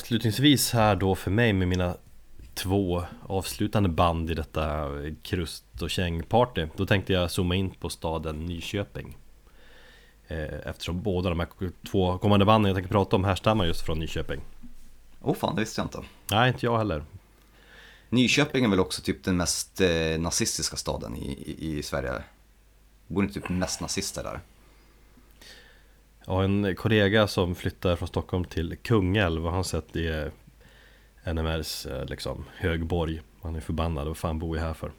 Avslutningsvis här då för mig med mina två avslutande band i detta krust och kängparty Då tänkte jag zooma in på staden Nyköping eh, Eftersom båda de här två kommande banden jag tänker prata om härstammar just från Nyköping Åh oh, fan, det visste jag inte. Nej, inte jag heller Nyköping är väl också typ den mest eh, nazistiska staden i, i, i Sverige? Bor inte typ mest nazister där? Jag har en kollega som flyttar från Stockholm till Kungälv och han sett det är NMRs eh, liksom högborg. Han är förbannad, vad fan bor jag här för?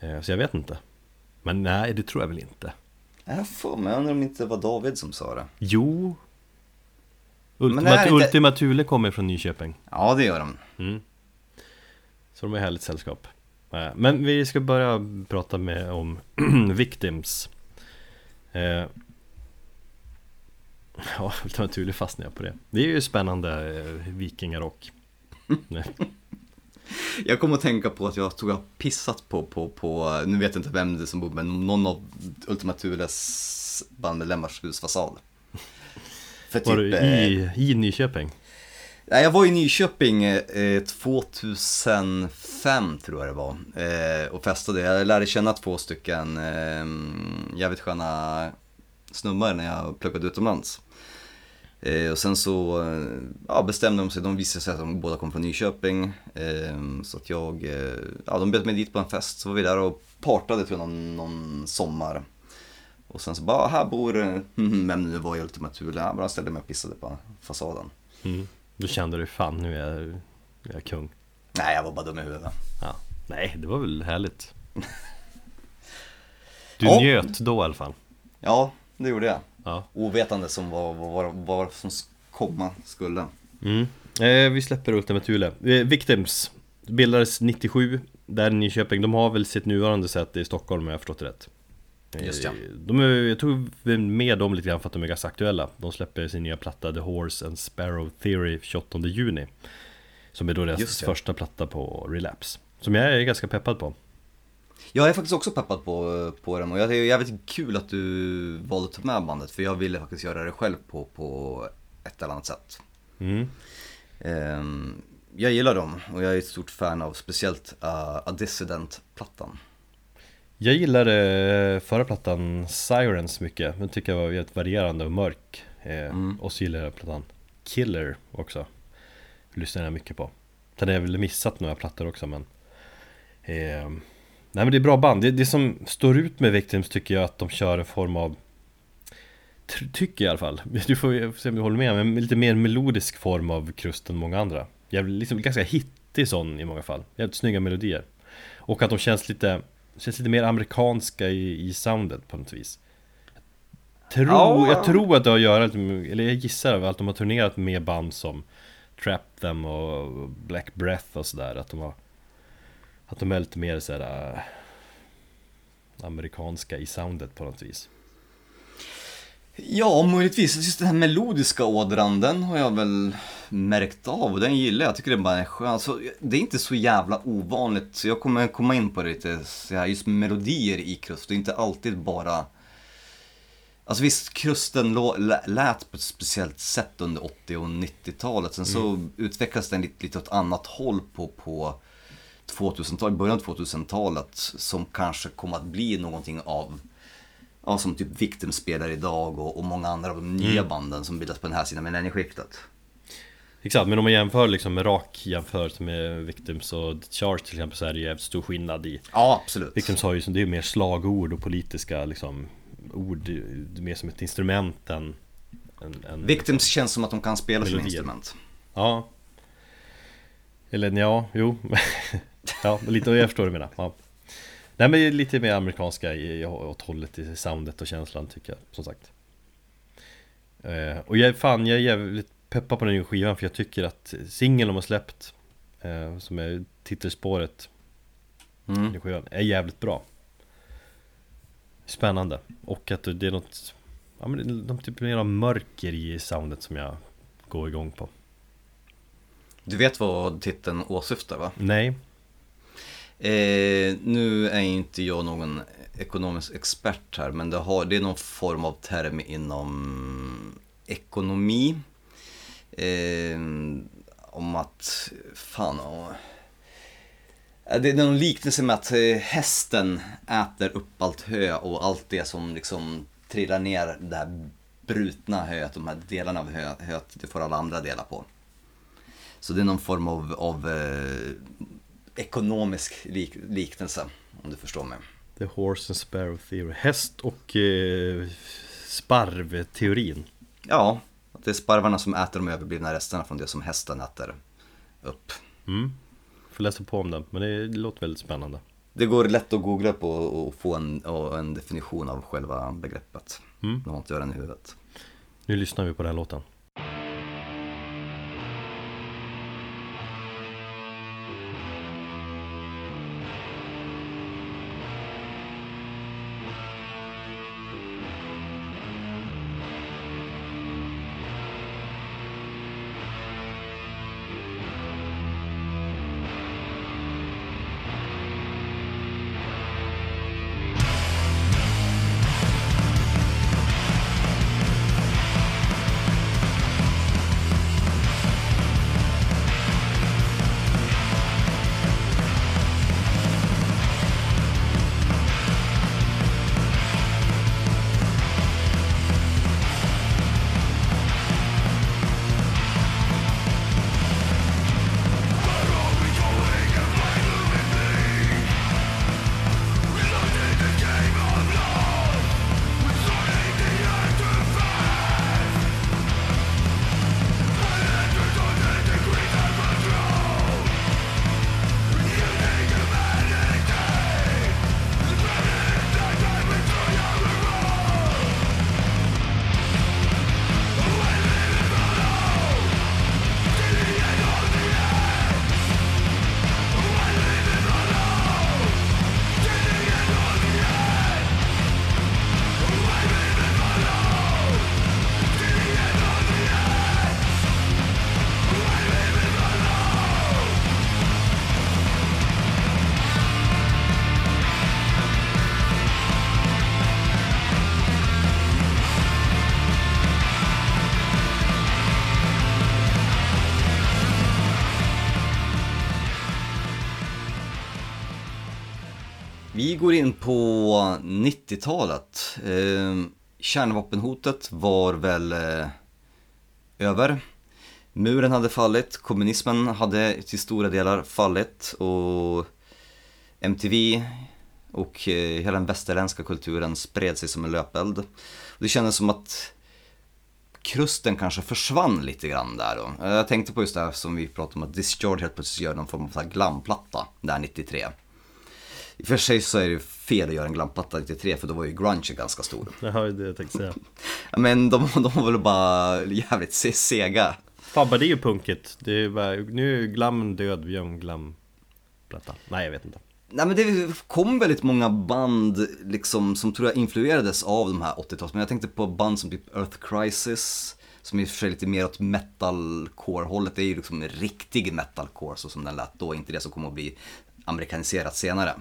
Eh, så jag vet inte. Men nej, det tror jag väl inte. Jag får mig, undrar om det inte var David som sa det. Jo. Men Ultima, inte- Ultima Thule kommer från Nyköping. Ja, det gör de. mm. Så de är härligt sällskap. Eh, Men vi ska börja prata med om Victims. Eh, Ja, Thule fastnar jag på det Det är ju spännande eh, vikingarock. Jag kommer att tänka på att jag tog och pissat på, på, på, nu vet jag inte vem det är som bor, men någon av Ultima Thules bandmedlemmars husfasad. För Var du eh, i, i Nyköping? Nej, jag var i Nyköping eh, 2005 tror jag det var eh, och festade. Jag lärde känna två stycken eh, jävligt sköna snubbar när jag pluggade utomlands. Eh, och sen så eh, ja, bestämde de sig, de visade sig att de båda kom från Nyköping. Eh, så att jag, ja de bjöd mig dit på en fest, så var vi där och partade tror jag någon, någon sommar. Och sen så bara, här bor, vem nu var i Ultima Thule, jag bara ställde mig och pissade på fasaden. Mm. Då kände du fan nu är jag, jag är kung Nej, jag var bara dum i huvudet. ja. Nej, det var väl härligt Du Ja. njöt då i alla fall Ja, det gjorde jag. Ja. Ovetande som vad, vad, vad, som komma skulle. mm. eh, Vi släpper Ultima Thule eh, Victims. Bildades 97 Där i Nyköping. De har väl sitt nuvarande säte i Stockholm om jag har förstått det rätt. Eh, Just ja. de är, Jag tog med dem lite grann för att de är ganska aktuella. De släpper sin nya platta The Horse and Sparrow Theory 28 juni. Som är då deras första platta på Relapse. Som jag är ganska peppad på Jag är faktiskt också peppad på, på den och jag- det är jävligt kul att du valde att ta med bandet för jag ville faktiskt göra det själv på, på ett eller annat sätt. mm. Ehm, jag gillar dem och jag är ett stort fan av speciellt uh, A Dissident-plattan. Jag gillade förra plattan Sirens mycket, den tycker jag var helt varierande och mörk eh, Och så gillar jag plattan Killer också Lyssnar jag mycket på Sen har jag väl missat några plattor också men eh, Nej men det är bra band, det, det som står ut med Victims tycker jag att de kör en form av ty- Tycker jag i alla fall, du får jag se om du håller med, men lite mer melodisk form av krust än många andra. Jävligt, liksom ganska hittig sån i många fall, jävligt snygga melodier. Och att de känns lite, känns lite mer amerikanska i, i soundet på något vis. Tror, Ja. Jag tror att det har att göra, eller jag gissar att de har turnerat med band som Trap Them och Black Breath och sådär Att de har Att de är lite mer sådär äh, Amerikanska i soundet på något vis Ja, möjligtvis. Just den här melodiska ådran, den har jag väl märkt av och den gillar jag. Jag tycker det bara är skön. Alltså, det är inte så jävla ovanligt, så jag kommer komma in på det lite, så här, just melodier i krust. Det är inte alltid bara... Alltså visst, krusten lät på ett speciellt sätt under 80 och 90-talet. Sen så utvecklades den lite, lite åt annat håll på, på 2000-talet, början av 2000-talet. Som kanske kom att bli någonting av Ja, som typ Victim spelar idag och, och många andra av de nya banden som bildas på den här sidan millennieskiftet. Exakt, men om man jämför liksom med rak jämförelse med Victims och The Charge till exempel så är det ju stor skillnad i Ja, absolut. Victims har ju, som- det är ju mer slagord och politiska liksom ord, mer som ett instrument än, än, än Victims känns som att de kan spela Melodier. instrument. Ja Eller ja, jo Ja, lite, jag förstår vad du menar ja. Nej men lite mer amerikanska i, åt hållet i soundet och känslan tycker jag, som sagt eh, Och jag, fan, jag är jävligt peppad på den nya skivan för jag tycker att singeln de har släppt eh, Som är titelspåret Mm. skivan, är jävligt bra Spännande Och att det är något Ja men någon typ mer av mörker i soundet som jag går igång på Du vet vad titeln åsyftar va? Nej Eh, nu är inte jag någon ekonomisk expert här, men det, har, det är någon form av term inom ekonomi. Eh, om att, fan, oh. Det är någon liknelse med att eh, hästen äter upp allt hö och allt det som liksom trillar ner det här brutna höet, de här delarna av hö, höet, det får alla andra dela på. Så det är någon form av, av eh, ekonomisk lik, liknelse, om du förstår mig. The Horse and Sparrow Theory Häst och eh, sparv-teorin Ja, det är sparvarna som äter de överblivna resterna från det som hästen äter upp. mm. Får läsa på om den, men det låter väldigt spännande Det går lätt att googla på och få en, och en definition av själva begreppet. Mm. Nu har inte jag den i huvudet. Nu lyssnar vi på den här låten Vi går in på 90-talet. Eh, kärnvapenhotet var väl eh, över. Muren hade fallit, kommunismen hade till stora delar fallit och MTV och eh, hela den västerländska kulturen spred sig som en löpeld. Och det kändes som att krusten kanske försvann lite grann där då. Jag tänkte på just det här som vi pratade om att Discharge helt plötsligt gör någon form av glamplatta där 93. I och för sig så är det fel att göra en glamplatta 93 för då var ju grunge ganska stor. Det har ju det jag tänkte säga. Men de, de var väl bara jävligt se- sega. Fabba det är ju punkigt. Det är bara, Nu är glammen död, vi gör en glamplatta Nej jag vet inte. Nej men det kom väldigt många band liksom som tror jag influerades av de här 80-tals, men jag tänkte på band som typ Earth Crisis, som i och för sig är lite mer åt metalcore-hållet, det är ju liksom riktig metalcore så som den lät då, inte det som kommer att bli amerikaniserat senare.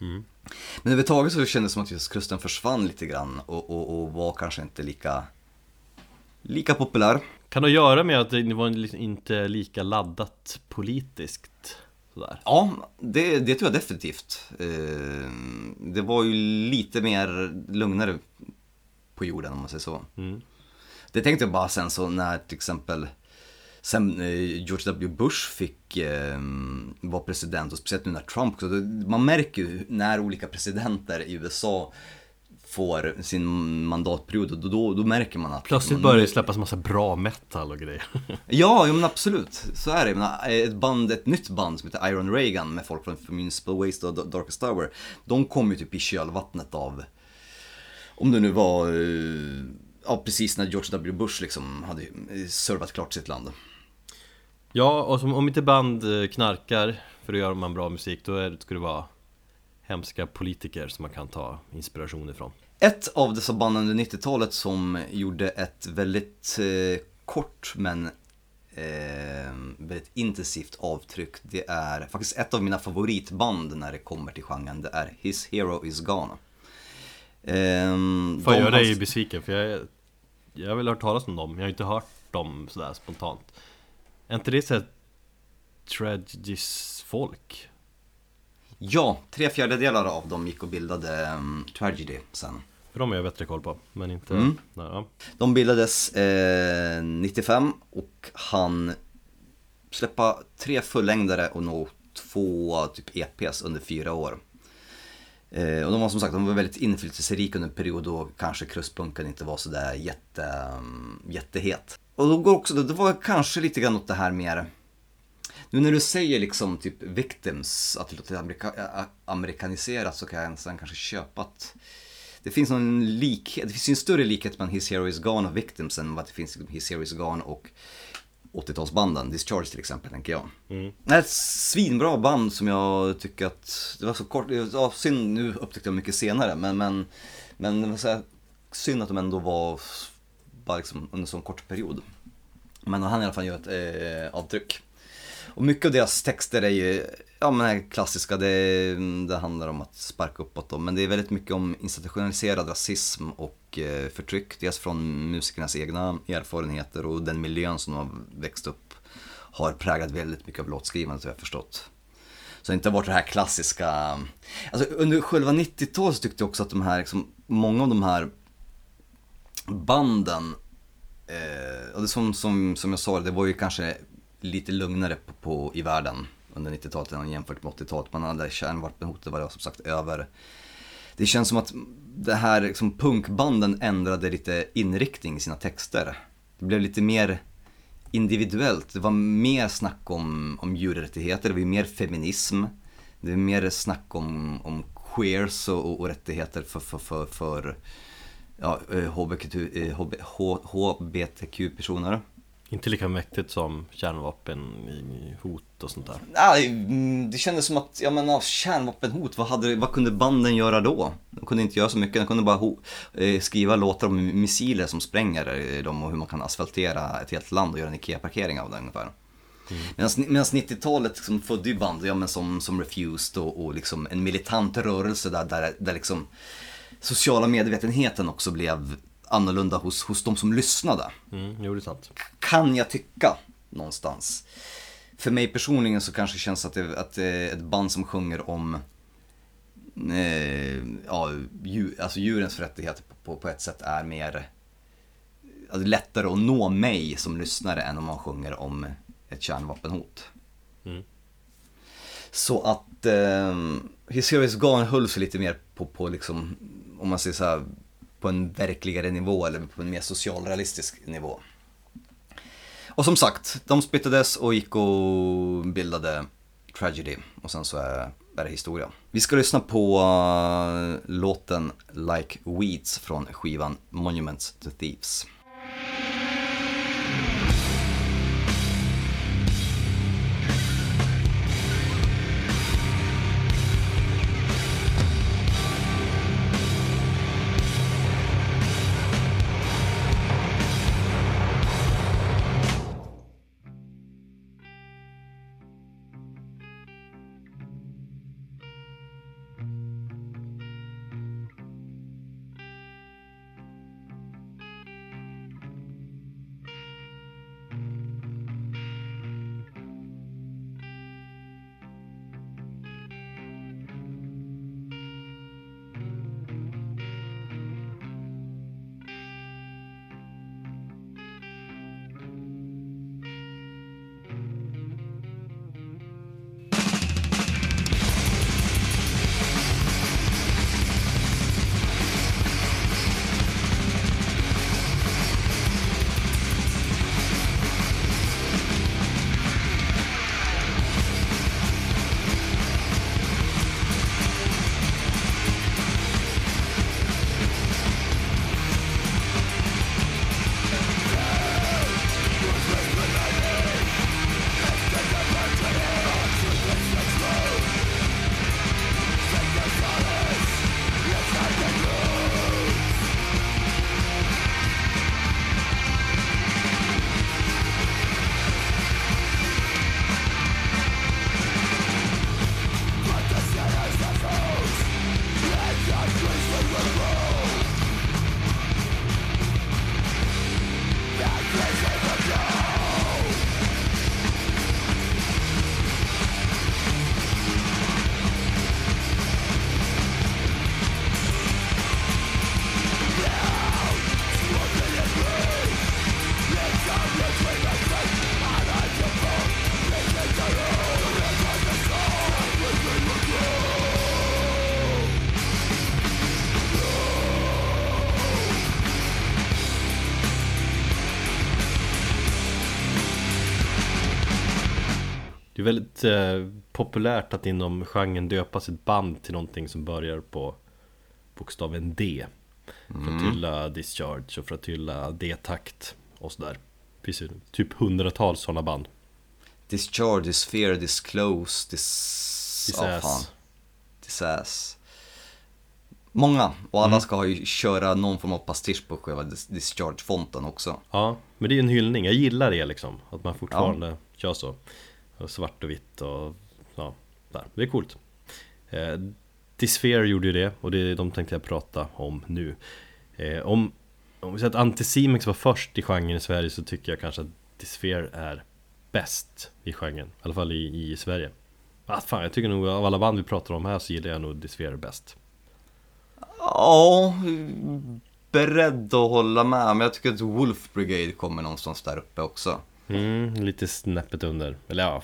Men överhuvudtaget så kändes det som att just kusten försvann lite grann och, och, och var kanske inte lika, lika populär. Kan det göra med att det var liksom inte lika laddat politiskt? Sådär Ja, det, det tror jag definitivt. Eh, Det var ju lite mer lugnare på jorden om man säger så. Mm. Det tänkte jag bara sen så när till exempel Sen eh, George W. Bush fick eh, vara president och speciellt nu när Trump också, Man märker ju när olika presidenter i USA får sin mandatperiod, då, då, då märker man att Plötsligt man, börjar det släppas massa bra metal och grejer Ja, jo, men absolut. Så är det. Jag menar, Ett, band, ett nytt band som heter Iron Reagan med folk från Municipal Waste och Darkest Tower. De kom ju typ i kölvattnet av, om det nu var, eh, ja precis när George W. Bush liksom hade servat klart sitt land. Ja, och som, om inte band eh, knarkar för att göra man bra musik Då är, ska det vara hemska politiker som man kan ta inspiration ifrån Ett av dessa band under 90-talet som gjorde ett väldigt eh, kort men eh, väldigt intensivt avtryck. Det är faktiskt ett av mina favoritband när det kommer till genren. Det är His Hero Is Gone. Ehm, Får jag göra dig besviken? För jag, jag har väl hört talas om dem, jag har inte hört dem sådär spontant Är inte det såhär Tragedies folk? Ja, tre fjärdedelar av dem gick och bildade um, Tragedy sen. För de har jag bättre koll på, men inte... Mm. Nej, ja. De bildades eh, 95 och han släppa tre fullängdare och nog två typ EPs under fyra år. Eh, och de var som sagt de var väldigt inflytelserika under en period då kanske krustpunken inte var sådär jätte, mm, jättehet. Och då går också, det var kanske lite grann åt det här mer nu när du säger liksom typ victims, att det låter amerika, amerikaniserat så kan jag nästan kanske köpa att det finns någon likhet, det finns ju en större likhet mellan His Hero Is Gone och Victims än vad det finns liksom His Hero Is Gone och 80-talsbanden, Discharge till exempel tänker jag. Det är ett svinbra band som jag tycker att, det var så kort, ja, synd, nu upptäckte jag mycket senare men, men, men det var så här, synd att de ändå var bara liksom under en sån kort period. Men han i alla fall gör ett eh, avtryck. Och mycket av deras texter är ju, ja men är klassiska, det, det handlar om att sparka uppåt dem. Men det är väldigt mycket om institutionaliserad rasism och och eh, förtryck. Dels från musikernas egna erfarenheter och den miljön som de har växt upp har präglat väldigt mycket av låtskrivandet har jag förstått. Så det har inte varit det här klassiska, alltså under själva 90-talet så tyckte jag också att de här, liksom, många av de här banden, eh, det som, som, som jag sa, det var ju kanske lite lugnare på, på, i världen under 90-talet jämfört med 80-talet. Man hade kärnvapenhotet var som sagt över. Det känns som att det här liksom, punkbanden ändrade lite inriktning i sina texter. Det blev lite mer individuellt. Det var mer snack om, om djurrättigheter, det var mer feminism. Det var mer snack om, om queers och, och rättigheter för, för, för, för ja, eh, HBTQ, HBTQ-personer. Eh, inte lika mäktigt som kärnvapen i hot och sånt där. Nej, mm, det kändes som att, ja men av kärnvapenhot, vad, hade, vad kunde banden göra då? De kunde inte göra så mycket, de kunde bara ho, eh, skriva låtar om missiler som spränger eh, dem och hur man kan asfaltera ett helt land och göra en IKEA-parkering av det ungefär. Mm. Medan 90-talet liksom födde ju band, ja men som, som Refused och, och liksom en militant rörelse där, där, där liksom sociala medvetenheten också blev annorlunda hos, hos de som lyssnade. Mm, jo, det är sant. Kan jag tycka någonstans. För mig personligen så kanske det känns att det, att det är ett band som sjunger om eh, ja, djur, alltså djurens rättigheter på, på, på ett sätt är mer alltså lättare att nå mig som lyssnare än om man sjunger om ett kärnvapenhot. Mm. Så att eh, His Hero Is Gone höll sig lite mer på, på liksom, om man säger så här, på en verkligare nivå eller på en mer socialrealistisk nivå. Och som sagt, de splittades och gick och bildade Tragedy och sen så är, är det historia. Vi ska lyssna på eh, låten Like Weeds från skivan Monuments to Thieves. Väldigt eh, populärt att inom genren döpa sitt band till någonting som börjar på bokstaven D. För att hylla Discharge och för att hylla D-takt och sådär. Det finns ju typ hundratals sådana band. Discharge, Disphere, Disclose, Dis... This Ja, ass. fan. Disass. Många, och alla Mm. ska ju köra någon form av pastisch på själva dis- Discharge-fonten också. Ja, men det är ju en hyllning. Jag gillar det liksom. Att man fortfarande kör så. Och svart och vitt och ja, där. Det är coolt. Eh, Disphere gjorde ju det och det, de tänkte jag prata om nu. Eh, om, om vi säger att Anticimex var först i genren i Sverige så tycker jag kanske att Disphere är bäst i genren. I alla fall i, i Sverige. Ah, fan, jag tycker nog av alla band vi pratar om här så gillar jag nog Disphere bäst. Ja, beredd att hålla med, men jag tycker att Wolf Brigade kommer någonstans där uppe också. Mm, lite snäppet under. Eller ja,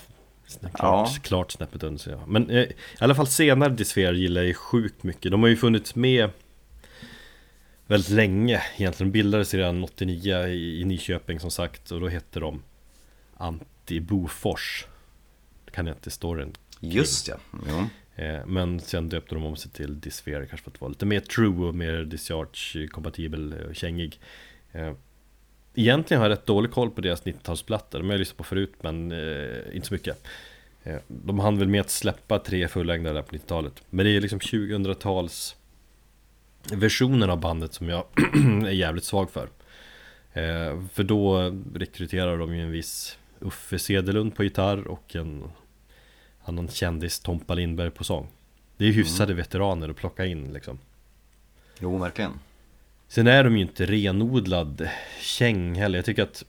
klart, Ja. klart snäppet under så ja. Men eh, i alla fall senare Disphere gillar jag ju sjukt mycket. De har ju funnits med väldigt länge. Egentligen bildades redan 89 i, i Nyköping som sagt. Och då hette de Anti-Bofors. Det kan jag inte storyn. Just ja, jo. Eh, Men sen döpte de om sig till Disphere kanske för att vara lite mer true och mer discharge-kompatibel och kängig. Egentligen har jag rätt dålig koll på deras 90-talsplattor, de har jag lyssnat på förut men eh, inte så mycket. Eh, De hann väl med att släppa tre fullängdare där på 90-talet. Men det är liksom 2000-tals versionen av bandet som jag är jävligt svag för. Eh, För då rekryterar de ju en viss Uffe Sedelund på gitarr och en annan kändis Tompa Lindberg på sång. Det är ju hyfsade veteraner att plocka in liksom. Jo, verkligen. Sen är de ju inte renodlad käng heller. Jag tycker att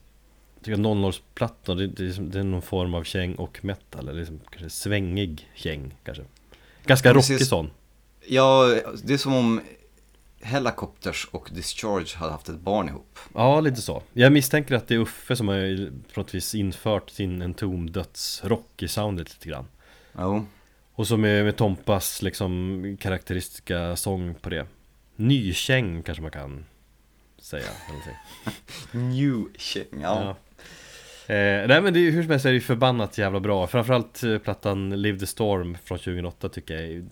jag tycker att 00-plattan, det, det, det är någon form av käng och metal. Eller liksom kanske svängig käng kanske. Ganska rockig sån. Ja, det är som om Helicopters och Discharge hade haft ett barn ihop. Ja, lite så. Jag misstänker att det är Uffe som har på något vis infört sin entomdödsrock i soundet lite grann. Jo. Och så med, med Tompas liksom karaktäristiska sång på det. Nykäng kanske man kan säga. shit, ja. Ja. Eh, nej men det, hur som helst är det ju förbannat jävla bra Framförallt eh, plattan Live the Storm från 2008 tycker jag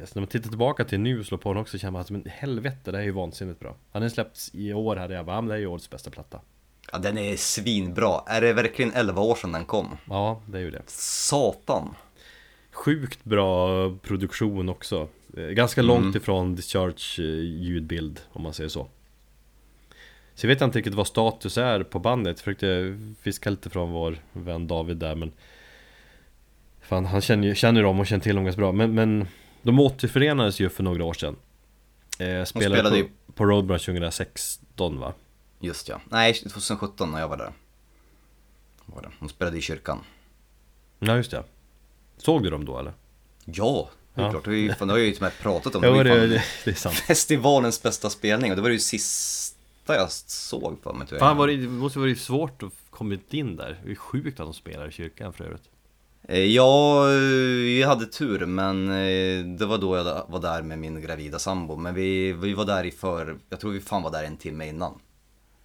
alltså, När man tittar tillbaka till nu och slår på den också känner man att men helvete det här är ju vansinnigt bra Hade den släppts i år hade jag bara, "Ja, men det här är ju årets bästa platta ja. den är svinbra. Är det verkligen 11 år sedan den kom? Ja, det är ju det Satan. Sjukt bra produktion också Ganska långt ifrån Discharge eh, ljudbild om man säger så Så jag vet inte riktigt vad status är på bandet Jag försökte fiska lite från vår vän David där men Fan han känner känner dem och känner till dem ganska bra men, men De återförenades ju för några år sedan eh, Spelade, spelade på, i- på Roadrun 2016 va? Just ja. Nej, 2017 när jag var där. Var det. Hon spelade i kyrkan. Ja just det Såg du dem då eller? Ja, det är Ja. klart. Det, är ju, fan, det har jag ju till och med pratat om. Ja var det, ju fan det, det är sant festivalens bästa spelning och det var ju sista jag såg för mig. Fan var det, det måste varit svårt att komma in där Det är sjukt att de spelar i kyrkan för övrigt Eh, Ja, eh, jag hade tur men eh, det var då jag var där med min gravida sambo. Men vi, vi var där i för, jag tror vi fan var där en timme innan.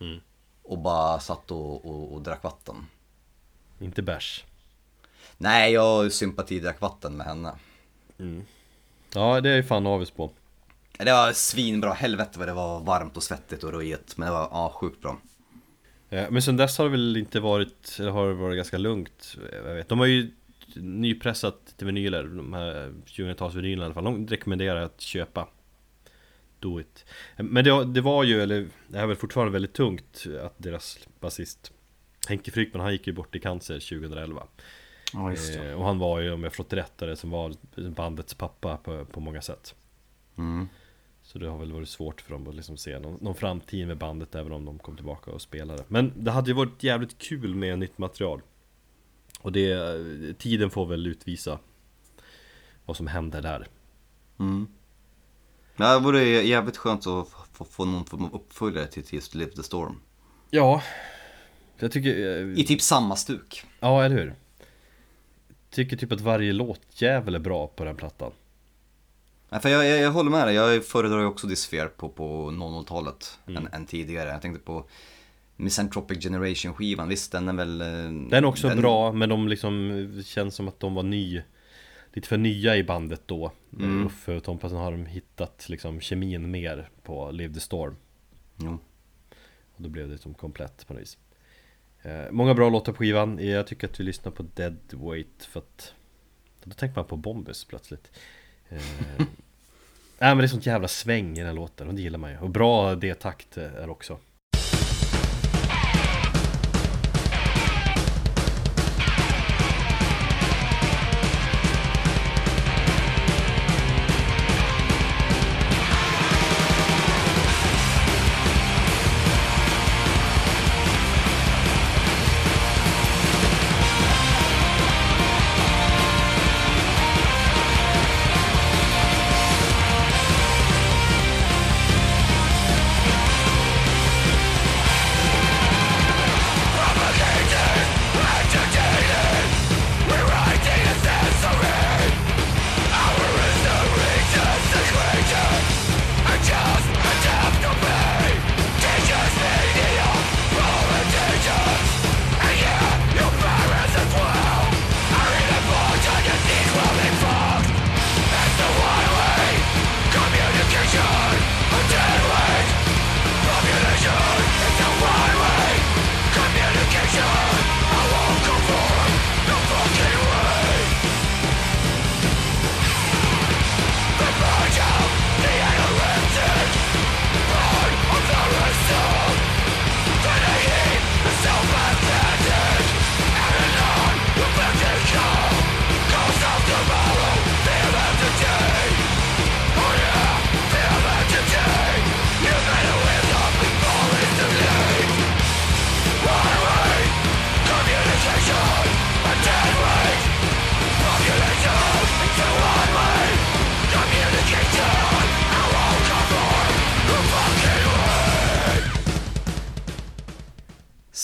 Mm. Och bara satt och, och, och drack vatten. Inte bärs Nej, jag sympatidrack vatten med henne. Ja det är ju fan avis på Det var svinbra, helvete vad det var varmt och svettigt och röjigt. Men det var ja, sjukt bra. Men sen dess har det väl inte varit, eller har det varit ganska lugnt jag vet. De har ju nypressat till vinyler, de här 2000-talsvinylerna i alla fall De rekommenderar att köpa Do it Men det, det var ju, eller det är väl fortfarande väldigt tungt att deras basist Henke Frykman, han gick ju bort i cancer 2011 Ja, eh, Och han var ju, om jag förstått rätt, det som var bandets pappa på, på många sätt Mm. Så det har väl varit svårt för dem att liksom se någon, någon framtid med bandet även om de kom tillbaka och spelade Men det hade ju varit jävligt kul med nytt material Och det, tiden får väl utvisa vad som händer där Mm. Ja, det vore jävligt skönt att få, få någon form av uppföljare till just Live the Storm. Ja Jag tycker, eh, I typ samma stuk. ja eller hur? Tycker typ att varje låtjävel är bra på den plattan. Ja, för jag, jag, jag håller med dig, jag föredrar ju också Disphere på, på 00-talet än, än tidigare. Jag tänkte på Misanthropic Generation skivan, visst den är väl... eh, Den är också bra, men de liksom det känns som att de var ny Lite för nya i bandet då. Mm. Uffe och Tompa, sen har de hittat liksom kemin mer på Live the Storm. Jo. Och då blev det som komplett på något vis. eh, Många bra låtar på skivan, jag tycker att vi lyssnar på Dead Weight för att Då tänker man på Bombus plötsligt. Eh, Nej men det är sånt jävla sväng i den här låten och det gillar man ju. Och bra D-takt är det också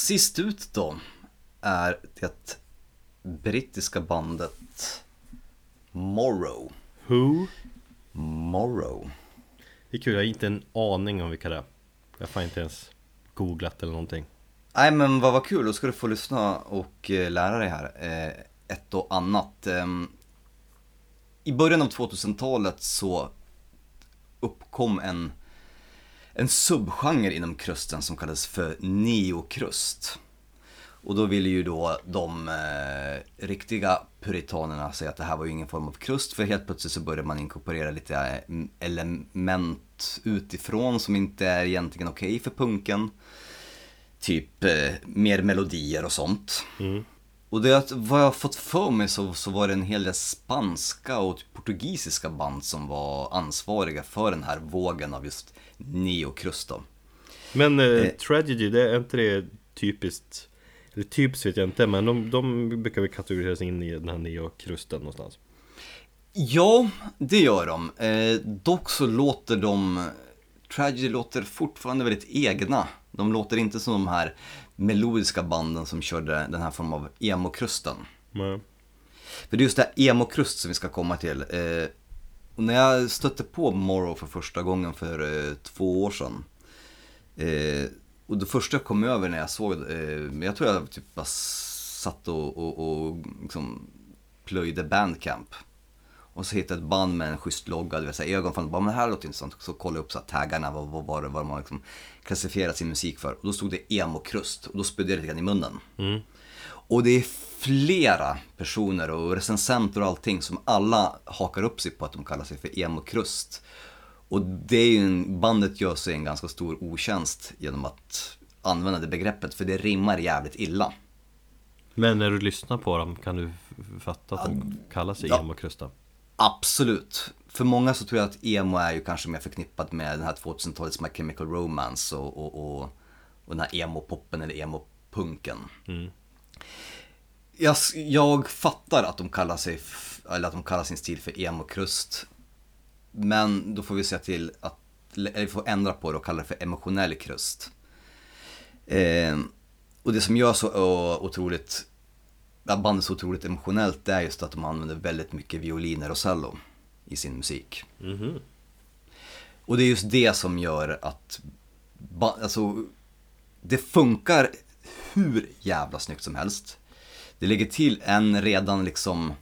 Sist ut då är det brittiska bandet Morrow. Who? Morrow. Det är kul, jag har inte en aning om vilka det är Jag har fan inte ens googlat eller någonting Nej men vad var kul, då ska du få lyssna och eh, lära dig här eh, ett och annat. Ehm, I början av 2000-talet så uppkom en, en subgenre inom krusten som kallades för neokrust. Och då ville ju då de eh, riktiga puritanerna säga att det här var ju ingen form av krust för helt plötsligt så började man inkorporera lite eh, element utifrån som inte är egentligen okej för punken. Typ eh, mer melodier och sånt. Mm. Och det att, vad jag har fått för mig så, så var det en hel del spanska och portugisiska band som var ansvariga för den här vågen av just neokrust då. Men eh, Eh. Tragedy, det är inte det typiskt Eller typiskt vet jag inte, men de, de brukar väl kategoriseras in i den här neokrusten någonstans Ja, det gör de. Eh, dock så låter de, Tragedy låter fortfarande väldigt egna. De låter inte som de här melodiska banden som körde den här formen av emo-krusten. För det är just det här emo-krust som vi ska komma till. Eh, och när jag stötte på Morrow för första gången för eh, två år sedan. Eh, och det första jag kom över när jag såg eh, jag tror jag typ bara satt och, och, och liksom plöjde bandcamp. Och så hittade jag ett band med en schysst logga, du vet, så här, ögonfall, bara men här låter intressant. Så kollade jag upp så här, taggarna, vad, vad var det, vad de har liksom klassifierat sin musik för. Och då stod det emo-krust och då spydde jag lite grann i munnen. Och det är flera personer och recensenter och allting som alla hakar upp sig på att de kallar sig för emo-krust. Och det är ju en, bandet gör sig en ganska stor otjänst genom att använda det begreppet för det rimmar jävligt illa. men när du lyssnar på dem kan du fatta att de kallar sig ja. emo-krusta Absolut. För många så tror jag att emo är ju kanske mer förknippat med den här 2000-talets My Chemical Romance och, och, och, och den här emo-poppen eller emo-punken. Jag, s- jag fattar att de kallar sig, eller att de kallar sin stil för emo-krust. Men då får vi se till att, eller vi får ändra på det och kalla det för emotionell krust. Eh, och det som gör så ö, att bandet är så otroligt emotionellt det är just att de använder väldigt mycket violiner och cello i sin musik. Och det är just det som gör att, alltså, det funkar hur jävla snyggt som helst. Det lägger till en redan liksom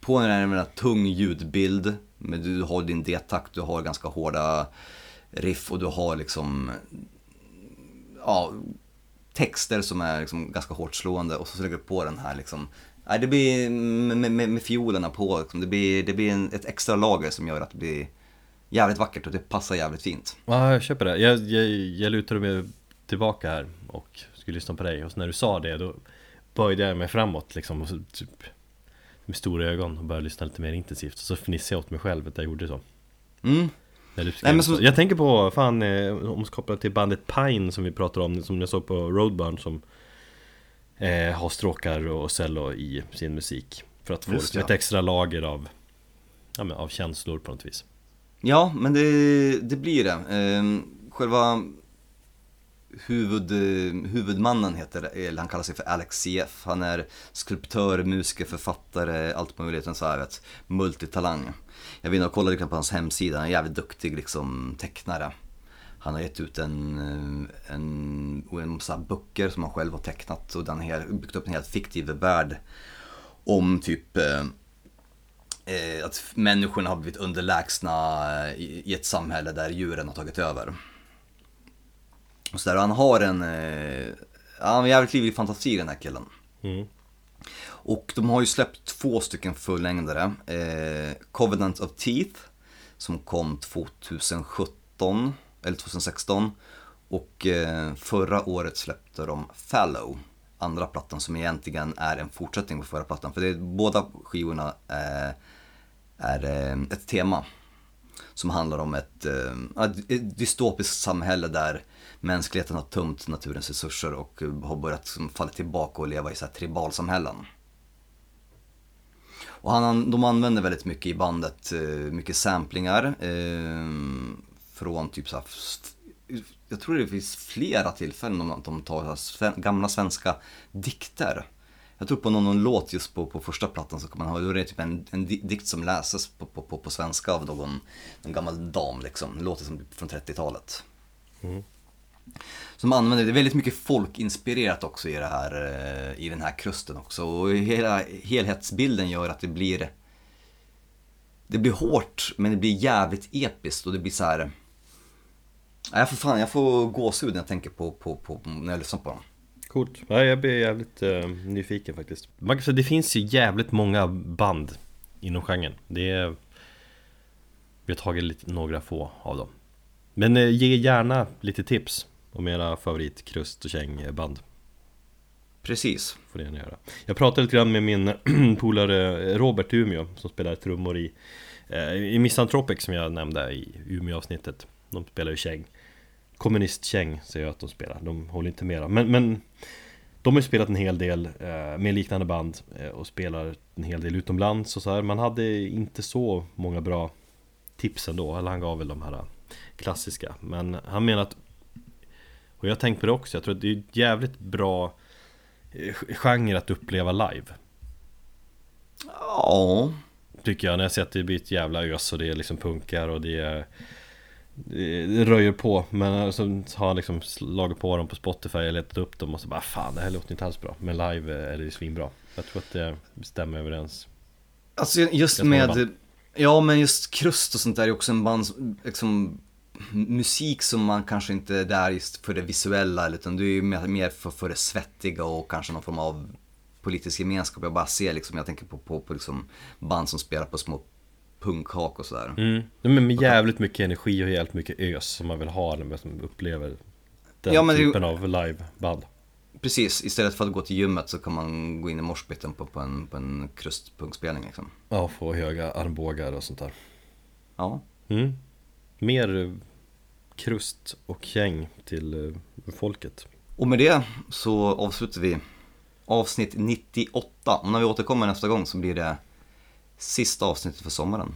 på en, en tung ljudbild. Men du har din D-takt, du har ganska hårda riff och du har liksom ja, texter som är liksom ganska hårt slående och så lägger du på den här liksom Nej, det blir med, med, med fiolerna på, liksom. det blir, det blir en, ett extra lager som gör att det blir jävligt vackert och det passar jävligt fint. Ja, jag köper det. Jag, jag, jag lutade mig tillbaka här och skulle lyssna på dig och så när du sa det då böjde jag mig framåt liksom och så typ med stora ögon och började lyssna lite mer intensivt och så fnissade jag åt mig själv att jag gjorde så. Mm. Nej, men så- Jag tänker på, fan, eh, om ska koppla till bandet Pine som vi pratade om, som jag såg på Roadburn som eh, har stråkar och cello i sin musik. För att få Just liksom ja. ett extra lager av, ja, men, av känslor på något vis. Ja, men det, det blir det. Ehm, själva huvud, eh, huvudmannen heter, eller han kallar sig för Alex CF. Han är skulptör, musiker, författare, allt möjligt. En så här, vet, multitalang. Jag var inne och kollade lite på hans hemsida, han är en jävligt duktig liksom, tecknare. Han har gett ut en, eh, en, en massa böcker som han själv har tecknat och den har byggt upp en helt fiktiv värld om typ eh, eh att människorna har blivit underlägsna i, i ett samhälle där djuren har tagit över. Och så där, och han har en, eh, han har jävligt livlig fantasi den här killen. Mm. Och de har ju släppt två stycken fullängdare. Eh, Covenant of Teeth som kom 2017 eller 2016. Och eh, förra året släppte de Fallow, andra plattan som egentligen är en fortsättning på förra plattan. För det är, båda skivorna eh, är ett tema som handlar om ett, eh, ett dystopiskt samhälle där mänskligheten har tömt naturens resurser och eh, har börjat liksom, falla tillbaka och leva i så här tribalsamhällen. Och han, de använder väldigt mycket i bandet, eh, mycket samplingar eh, från typ så här, jag tror det finns flera tillfällen de, de tar så här sven, gamla svenska dikter. Jag tror på någon, någon låt just på, på första plattan så kan man ha, då är det typ en, en dikt som läses på, på, på, på svenska av någon, någon gammal dam liksom. Låter som från 30-talet. Som använder, det är väldigt mycket folkinspirerat också i, det här, eh, i den här krusten också. Och hela helhetsbilden gör att det blir Det blir hårt men det blir jävligt episkt och det blir så här. Eh, Nej, Jag får fan, jag får gåshud när jag tänker på, på, på när jag lyssnar på dem. Coolt. Ja, jag blir jävligt uh, nyfiken faktiskt. Man kan säga, det finns ju jävligt många band inom genren. Det är... Vi har tagit lite, några få av dem. Men uh, ge gärna lite tips om era favorit krust och kängband. Precis. Får det gärna göra. Jag pratade lite grann med min polare Robert i Umeå som spelar trummor i, eh, i Misanthropic som jag nämnde i Umeå-avsnittet. De spelar ju käng. Kommunistkäng säger jag att de spelar. De håller inte med. Men, men de har ju spelat en hel del eh, med liknande band eh, och spelar en hel del utomlands och så här. Man hade inte så många bra tips ändå. Eller han gav väl de här klassiska. Men han menar att och jag har tänkt på det också. Jag tror att det är ett jävligt bra eh, genre att uppleva live. Ja, Tycker jag när jag ser att det blir ett jävla ös och det är liksom punkar och det är det röjer på men så har jag liksom slagit på dem på Spotify och letat upp dem och så bara fan det här låter inte alls bra Men live är det svinbra Jag tror att det stämmer överens alltså just med. Ja men just krust och sånt där är också en band, som- liksom musik som man kanske inte är där just för det visuella utan du är ju mer, för, för det svettiga och kanske någon form av politisk gemenskap. Jag bara ser liksom, jag tänker på, på, på liksom band som spelar på små punkhak och sådär. mm. Men med jävligt mycket energi och jävligt mycket ös som man vill ha när man upplever Den Ja, men det- typen av liveband Precis, istället för att gå till gymmet så kan man gå in i moshpiten på, på en, på en krustpunkspelning liksom. Ja, få höga armbågar och sånt där Ja, mm. Mer krust och käng till eh, folket och med det så avslutar vi avsnitt 98. Och när vi återkommer nästa gång så blir det sista avsnittet för sommaren.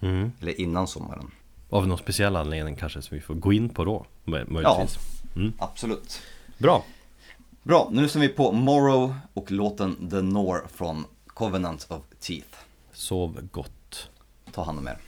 mm. Eller innan sommaren. Av någon speciell anledning kanske som vi får gå in på då mö- Möjligtvis mm. Absolut. Bra Bra, nu lyssnar vi på Morrow och låten The Nor från Covenant of Teeth. Sov gott Ta hand om er.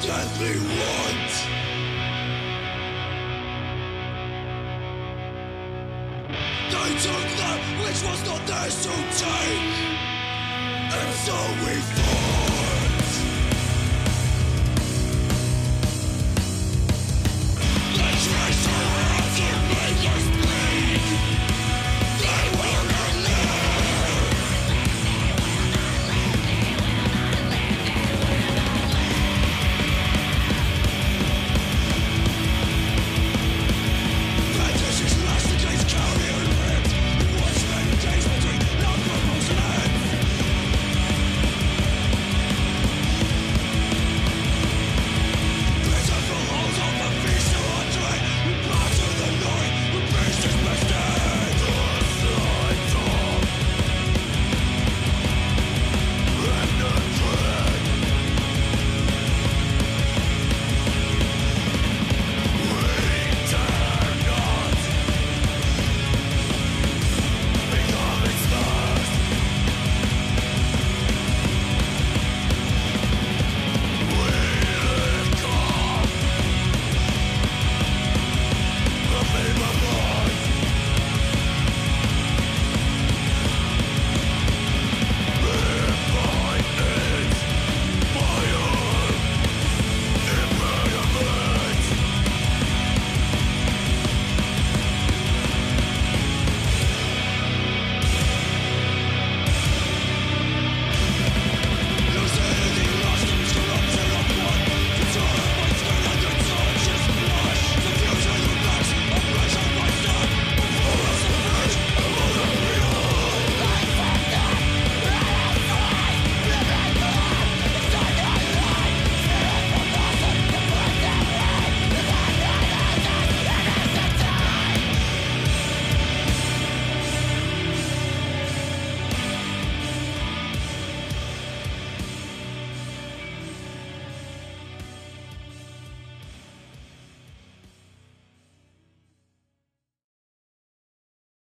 deadly wounds. They took that which was not theirs to take, and so we fall.